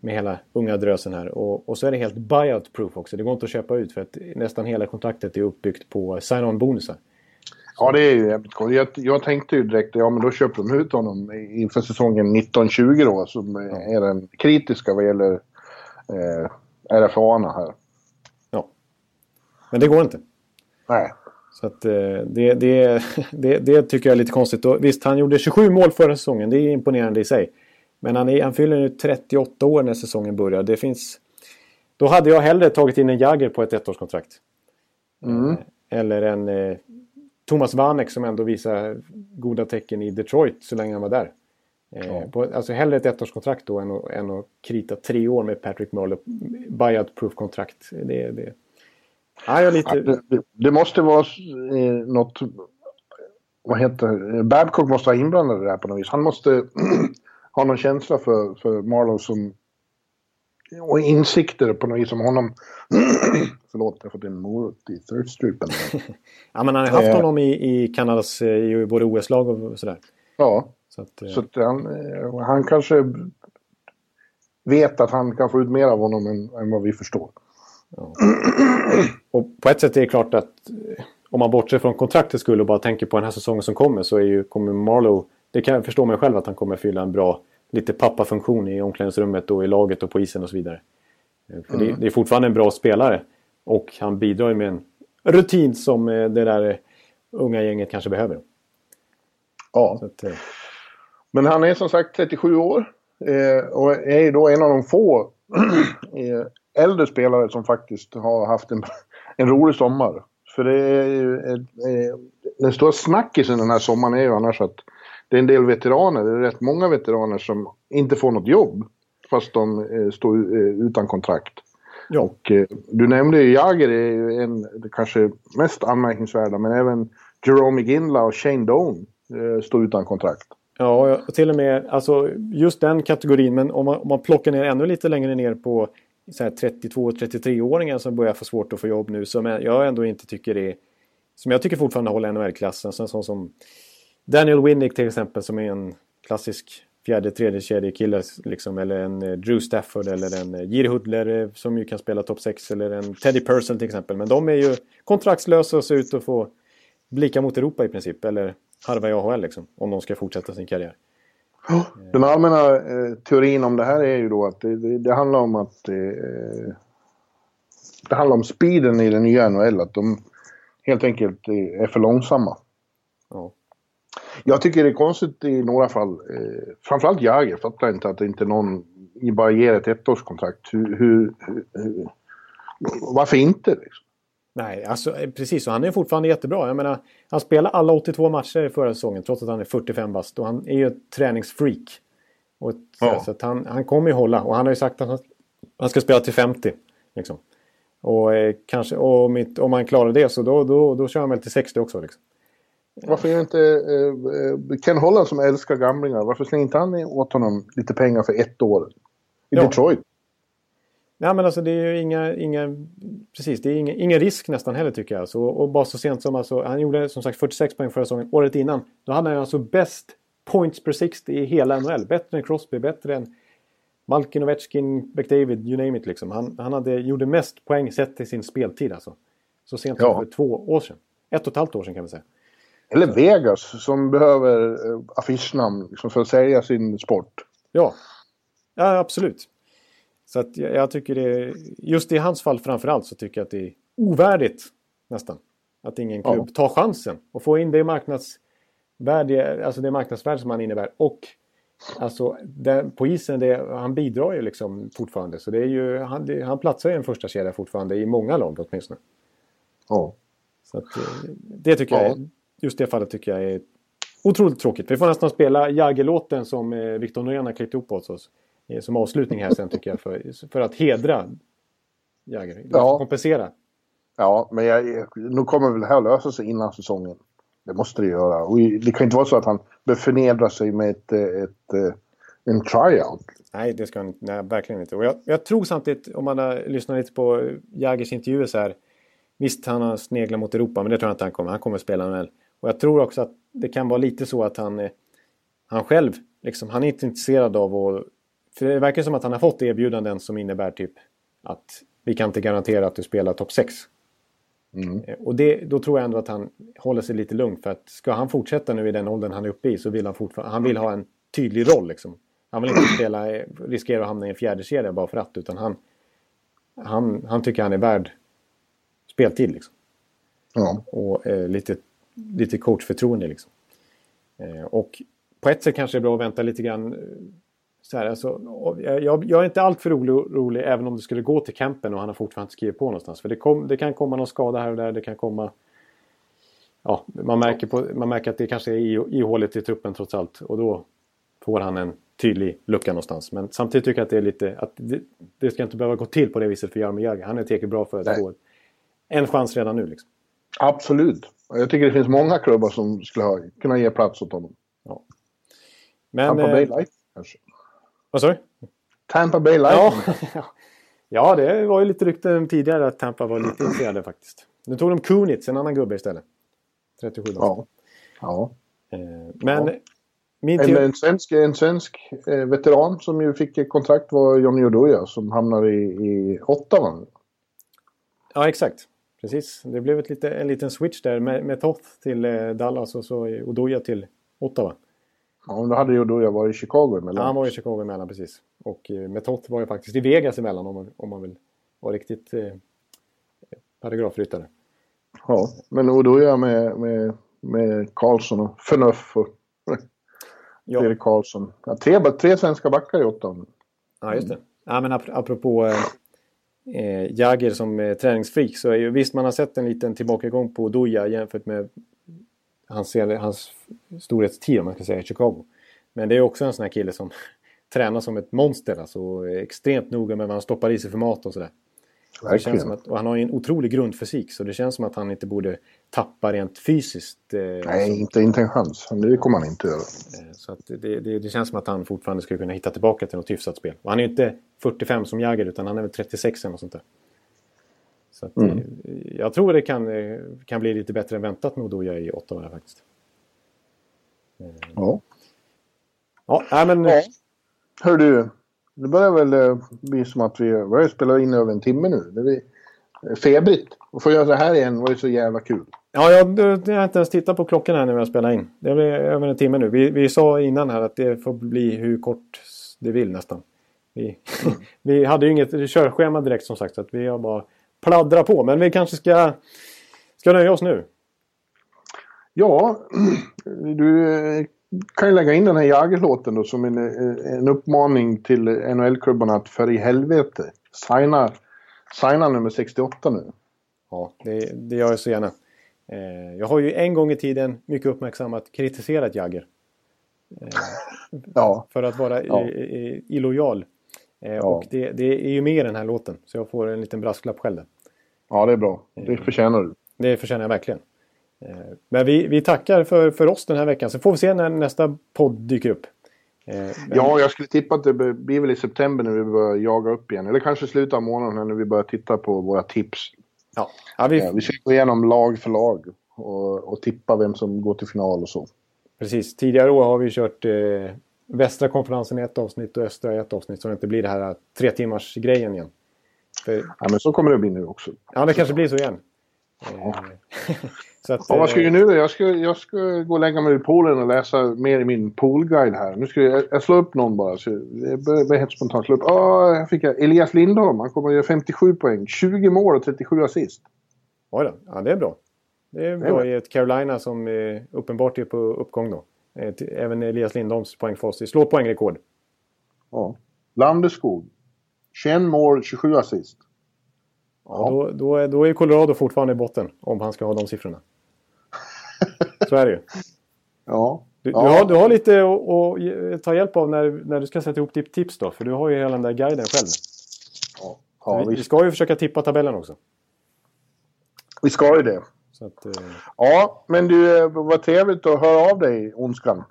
D: med hela unga drösen här. Och, och så är det helt buyout proof också. Det går inte att köpa ut för att nästan hela kontraktet är uppbyggt på sign-on bonusar.
E: Ja, det är ju jävligt coolt. Jag, jag, tänkte ju direkt, ja men då köper de ut honom inför säsongen 1920 då, som är den kritiska vad gäller eh, RFA-arna här.
D: Ja. Men det går inte.
E: Nej.
D: Så att eh, det, det, det, det, tycker jag är lite konstigt. Och visst, han gjorde 27 mål förra säsongen. Det är imponerande i sig. Men han, är, han fyller nu 38 år när säsongen börjar. Det finns... Då hade jag hellre tagit in en Jagger på ett ettårskontrakt.
E: Mm.
D: Eller en eh, Thomas Vanek som ändå visar goda tecken i Detroit så länge han var där. Eh, ja. på, alltså hellre ett ettårskontrakt då än att, än att krita tre år med Patrick Merle. Buyout proof-kontrakt. Det, det... Ja, lite...
E: Ja, det, det, måste vara eh, något... Vad heter Babcock måste vara inblandad i det här på något vis. Han måste har någon känsla för, för Marlowe som... Och insikter på något vis om honom. Förlåt, jag har fått en morot i third-strupen.
D: ja, men han har haft eh. honom i, i Kanadas eh, i både OS-lag och sådär.
E: Ja, så att, eh. så att han, han kanske vet att han kan få ut mer av honom än, än vad vi förstår.
D: Ja. Och på ett sätt är det klart att om man bortser från kontraktet skulle och bara tänker på den här säsongen som kommer så är ju, kommer Marlowe det kan jag förstå mig själv att han kommer fylla en bra lite pappafunktion i omklädningsrummet och i laget och på isen och så vidare. Eh, för mm. det, det, är fortfarande en bra spelare. Och han bidrar med en rutin som eh, det där eh, unga gänget kanske behöver.
E: Ja. Att, Men han är som sagt 37 år. och är då en av de få äldre spelare som faktiskt har haft en, en rolig sommar. För det är ju... Den stora snackisen den här sommaren är ju annars att det är en del veteraner, det är rätt många veteraner som inte får något jobb fast de eh, står eh, utan kontrakt. Ja. Och, eh, du nämnde ju Jagger, är ju en, det kanske mest anmärkningsvärda, men även Jerome Ginla och Shane Doan eh, står utan kontrakt.
D: Ja, till och med alltså, just den kategorin, men om man, om man plockar ner ännu lite längre ner på 32-33-åringar som börjar få svårt att få jobb nu, som jag ändå inte tycker är... Som jag tycker fortfarande håller NHL-klassen, sån som Daniel Winnick till exempel som är en klassisk fjärde, tredje kedje kille liksom, eller en eh, Drew Stafford eller en eh, Jiri Hudler eh, som ju kan spela topp 6 eller en Teddy Purcell till exempel. Men de är ju kontraktslösa och ser ut att få blicka mot Europa i princip eller harva i AHL liksom om de ska fortsätta sin karriär.
E: Den allmänna eh, teorin om det här är ju då att det, det, det handlar om att eh, det handlar om speeden i den nya NHL, att de helt enkelt är för långsamma.
D: Ja.
E: Jag tycker det är konstigt i några fall. Eh, framförallt Jagr fattar inte att inte någon bara ger ett ettårskontrakt. Hur, hur, hur, varför inte liksom?
D: Nej, alltså eh, precis. Och han är fortfarande jättebra. Jag menar, han spelade alla 82 matcher förra säsongen trots att han är 45 bast. Och han är ju ett träningsfreak. Och, ja. Så att han, han kommer ju hålla. Och han har ju sagt att han, han ska spela till 50. Liksom. Och, eh, kanske, och om, om han klarar det så då, då, då kör han väl till 60 också. Liksom.
E: Varför är inte eh, Ken Holland som älskar gamlingar, varför slänger inte han åt honom lite pengar för ett år? I ja. Detroit.
D: Nej men alltså det är ju inga, inga precis, det är inga, ingen risk nästan heller tycker jag. Så, och bara så sent som alltså, han gjorde som sagt 46 poäng förra säsongen. Året innan, då hade han alltså bäst points per 60 i hela NHL. Bättre än Crosby, bättre än Malkin, Ovechkin, McDavid, you name it liksom. Han, han hade, gjorde mest poäng sett till sin speltid alltså. Så sent som ja. för två år sedan. Ett och ett halvt år sedan kan man säga.
E: Eller Vegas som behöver eh, affischnamn liksom, för att sälja sin sport.
D: Ja, ja absolut. Så att jag, jag tycker det, just i hans fall framförallt så tycker jag att det är ovärdigt nästan. Att ingen klubb ja. tar chansen och får in det marknadsvärde, alltså det marknadsvärde som han innebär. Och alltså det, på isen, det, han bidrar ju liksom fortfarande. Så det är ju, han, det, han platsar i en första kedja fortfarande i många lag åtminstone.
E: Ja.
D: Så att, eh, det tycker ja. jag, just det fallet tycker jag är otroligt tråkigt. Vi får nästan spela Jagger-låten som eh, Victor Norén har klippt ihop åt oss. Eh, som avslutning här sen tycker jag. För, för att hedra Jagger. Ja. Kompensera.
E: Ja, men jag, nu kommer väl det här att lösa sig innan säsongen. Det måste det göra. Och det kan inte vara så att han behöver förnedra sig med ett, ett, en tryout.
D: Nej, det ska han nej, verkligen inte. Och jag, jag, tror samtidigt, om man har lyssnat lite på Jaggers intervjuer så här. Visst, han har sneglat mot Europa, men det tror jag inte han kommer. Han kommer spela NHL. Och jag tror också att det kan vara lite så att han, han själv, liksom, han är inte intresserad av att... För det verkar som att han har fått erbjudanden som innebär typ att vi kan inte garantera att du spelar topp 6. Mm. Eh, och det, då tror jag ändå att han håller sig lite lugn. För att ska han fortsätta nu i den åldern han är uppe i så vill han fortfarande... Han vill ha en tydlig roll liksom. Han vill inte spela, riskera att hamna i en fjärde kedja bara för att. Utan han, han, han tycker han är värd speltid liksom.
E: Ja.
D: Och eh, lite lite coachförtroende. Liksom. Eh, och på ett sätt kanske det är bra att vänta lite grann. Eh, så här, alltså, jag, jag är inte alltför orolig även om det skulle gå till campen och han har fortfarande skrivit på någonstans. För det, kom, det kan komma någon skada här och där. Det kan komma... Ja, man märker, på, man märker att det kanske är ihåligt i truppen trots allt. Och då får han en tydlig lucka någonstans. Men samtidigt tycker jag att det är lite... Att det, det ska inte behöva gå till på det viset för Jaromir Jagr. Han är tillräckligt bra för att få en chans redan nu. Liksom.
E: Absolut. Jag tycker det finns många klubbar som skulle ha, kunna ge plats åt honom. Ja. Men, Tampa Bay eh, Light kanske.
D: Vad sa du?
E: Tampa Bay Light.
D: Ja. ja, det var ju lite rykten tidigare att Tampa var lite intresserade faktiskt. Nu tog de Kunitz, en annan gubbe istället. 37
E: Ja. ja.
D: Eh, men... Ja.
E: Min en, en svensk, en svensk eh, veteran som ju fick kontrakt var Johnny Oduya som hamnade i, i Ottawa.
D: Ja, exakt. Precis, det blev ett lite, en liten switch där med, med Toth till eh, Dallas och så Odoja till Ottawa.
E: Ja, då hade ju Odoja varit i Chicago emellan.
D: Ja, han var i Chicago emellan precis. Och eh, Metoth var ju faktiskt i Vegas emellan om man, om man vill vara riktigt eh, paragrafryttare.
E: Ja, men Odoja med, med, med Karlsson och Förnuff och ja. Erik Karlsson. Ja, tre, tre svenska backar i Ottawa.
D: Ja, just det. Ja, men ap apropå eh, eh, Jagger som eh, träningsfreak så är ju visst man har sett en liten tillbakagång på Doja jämfört med hans, hans storhetstid om man ska säga i Chicago. Men det är också en sån här kille som tränar som ett monster alltså extremt noga med vad han stoppar i sig för mat och sådär. Att, och han har ju en otrolig grundfysik så det känns som att han inte borde tappa rent fysiskt.
E: Eh, Nej, inte, inte en chans. Det kommer han inte göra.
D: Eh, så det, det, det, känns som att han fortfarande skulle kunna hitta tillbaka till något hyfsat spel. Och han är ju inte 45 som Jagger utan han är väl 36 eller något sånt där. Så att, mm. Eh, jag tror det kan, eh, kan bli lite bättre än väntat med Odoja i åtta år faktiskt.
E: Eh, ja.
D: Ja, men... Ja.
E: Hör du, det börjar väl bli som att vi börjar spela in över en timme nu. Det är febrigt. Att få göra så här igen var ju så jävla kul.
D: Ja, jag, jag har inte ens tittat på klockan här när vi har spelat in. Det blir över en timme nu. Vi, vi sa innan här att det får bli hur kort det vill nästan. Vi, vi hade ju inget körschema direkt som sagt så att vi har bara pladdrat på. Men vi kanske ska, ska nöja oss nu.
E: Ja, du eh, kan ju lägga in den här Jagger-låten då som en, eh, en uppmaning till NHL-klubbarna att för i helvete signa, signa nummer 68 nu.
D: Ja, det, det gör jag så gärna. Eh, jag har ju en gång i tiden mycket uppmärksammat kritiserat Jagger. Eh, ja. För att vara ja. illojal. Eh, ja. Och det, det, är ju med i den här låten. Så jag får en liten brasklapp själv där.
E: Ja, det är bra. Det förtjänar du.
D: Det förtjänar jag verkligen. Men vi, vi tackar för, för oss den här veckan. Så får vi se när nästa podd dyker upp.
E: Eh. Ja, jag skulle tippa att det blir väl i september när vi börjar jaga upp igen. Eller kanske slutet av månaden när vi börjar titta på våra tips. Ja. ja vi... Eh, vi ska gå igenom lag för lag och, och tippa vem som går till final och så.
D: Precis. Tidigare år har vi kört eh, västra konferensen i ett avsnitt och östra i ett avsnitt så det inte blir det här tre timmars grejen igen.
E: För... Ja, men så kommer det bli nu också.
D: Ja, det kanske blir så igen.
E: Ja. så att, ja, vad ska jag nu då? Jag ska, jag ska gå och lägga mig i poolen och läsa mer i min poolguide här. Nu ska jag, jag slå upp någon bara. Så jag börjar helt spontant slå upp. Åh, här fick jag Elias Lindholm. Han kommer att göra 57 poäng. 20 mål och 37 assist.
D: Oj då. Ja, det är bra. Det är bra i ett Carolina som eh, uppenbart är på uppgång då. Eh, även Elias Lindholms poängfas slår poängrekord.
E: Ja. Landeskog. 21 mål, 27 assist.
D: Ja, då, då, är, då är Colorado fortfarande i botten om han ska ha de siffrorna. Så är det ju.
E: Ja.
D: Du, ja. du, har, du har lite att ta hjälp av när, när du ska sätta ihop ditt tips då. För du har ju hela den där guiden själv. Ja, ja vi, vi, ska ju försöka tippa tabellen också.
E: Vi ska ju det. Att, eh... Ja, men du, eh, vad trevligt att höra av dig, Ondskan.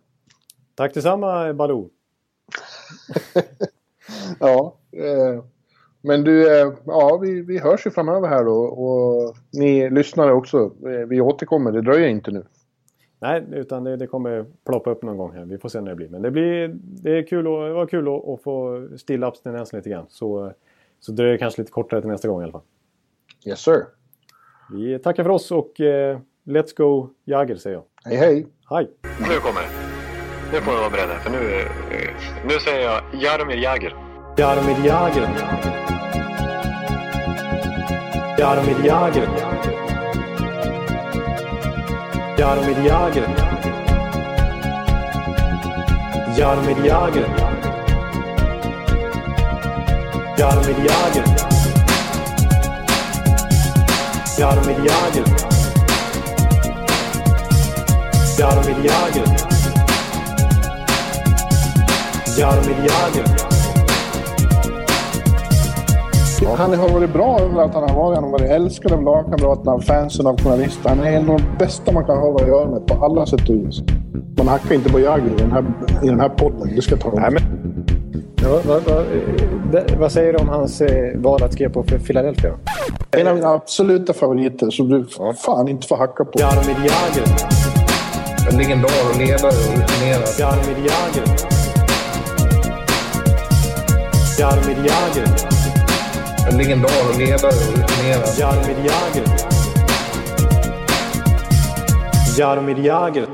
D: Tack detsamma, Baloo.
E: ja, eh, men du, eh, ja, vi, vi hörs ju framöver här då. Och ni lyssnare också. Eh, vi återkommer, det dröjer inte nu.
D: Nej, utan det, det, kommer ploppa upp någon gång här. Vi får se när det blir. Men det, blir, det, är kul och, det var kul att, att få stilla abstinensen lite grann. Så, så dröjer det kanske lite kortare till nästa gång i alla fall.
E: Yes sir.
D: Vi tackar för oss och eh, Let's Go Jagger säger jag.
E: Hej hej!
D: Hej!
B: Nu kommer det. Nu får ni vara beredda för nu, eh, nu säger jag Jaromir Jagr.
D: Jaromir Jagr. Jaromir Jagr. Jaromir Jagr. Jaromir Jagr. Jaromir Jagr. Jaromir Jagr. Jaromir Jagr. Jaromir Jagr.
E: Han har varit bra överallt han har varit. Han har varit älskad av lagkamraterna, av fansen, av journalister. Han är en av de bästa man kan ha att göra med på alla sätt och vis. Man hackar inte på Jagr i den här, i den här podden. Det ska ta Nej, men...
D: Ja, vad, vad, vad, säger du om hans eh, val att skriva på för Philadelphia?
E: En av mina absoluta favoriter som du ja. fan inte får hacka på.
D: Jaromir Jagr.
E: En legendar och ledare och rutinerad.
D: Jaromir Jagr. Jaromir Jagr.
E: En legendar och ledare och rutinerad.
D: Jaromir Jagr. Jaromir Jagr.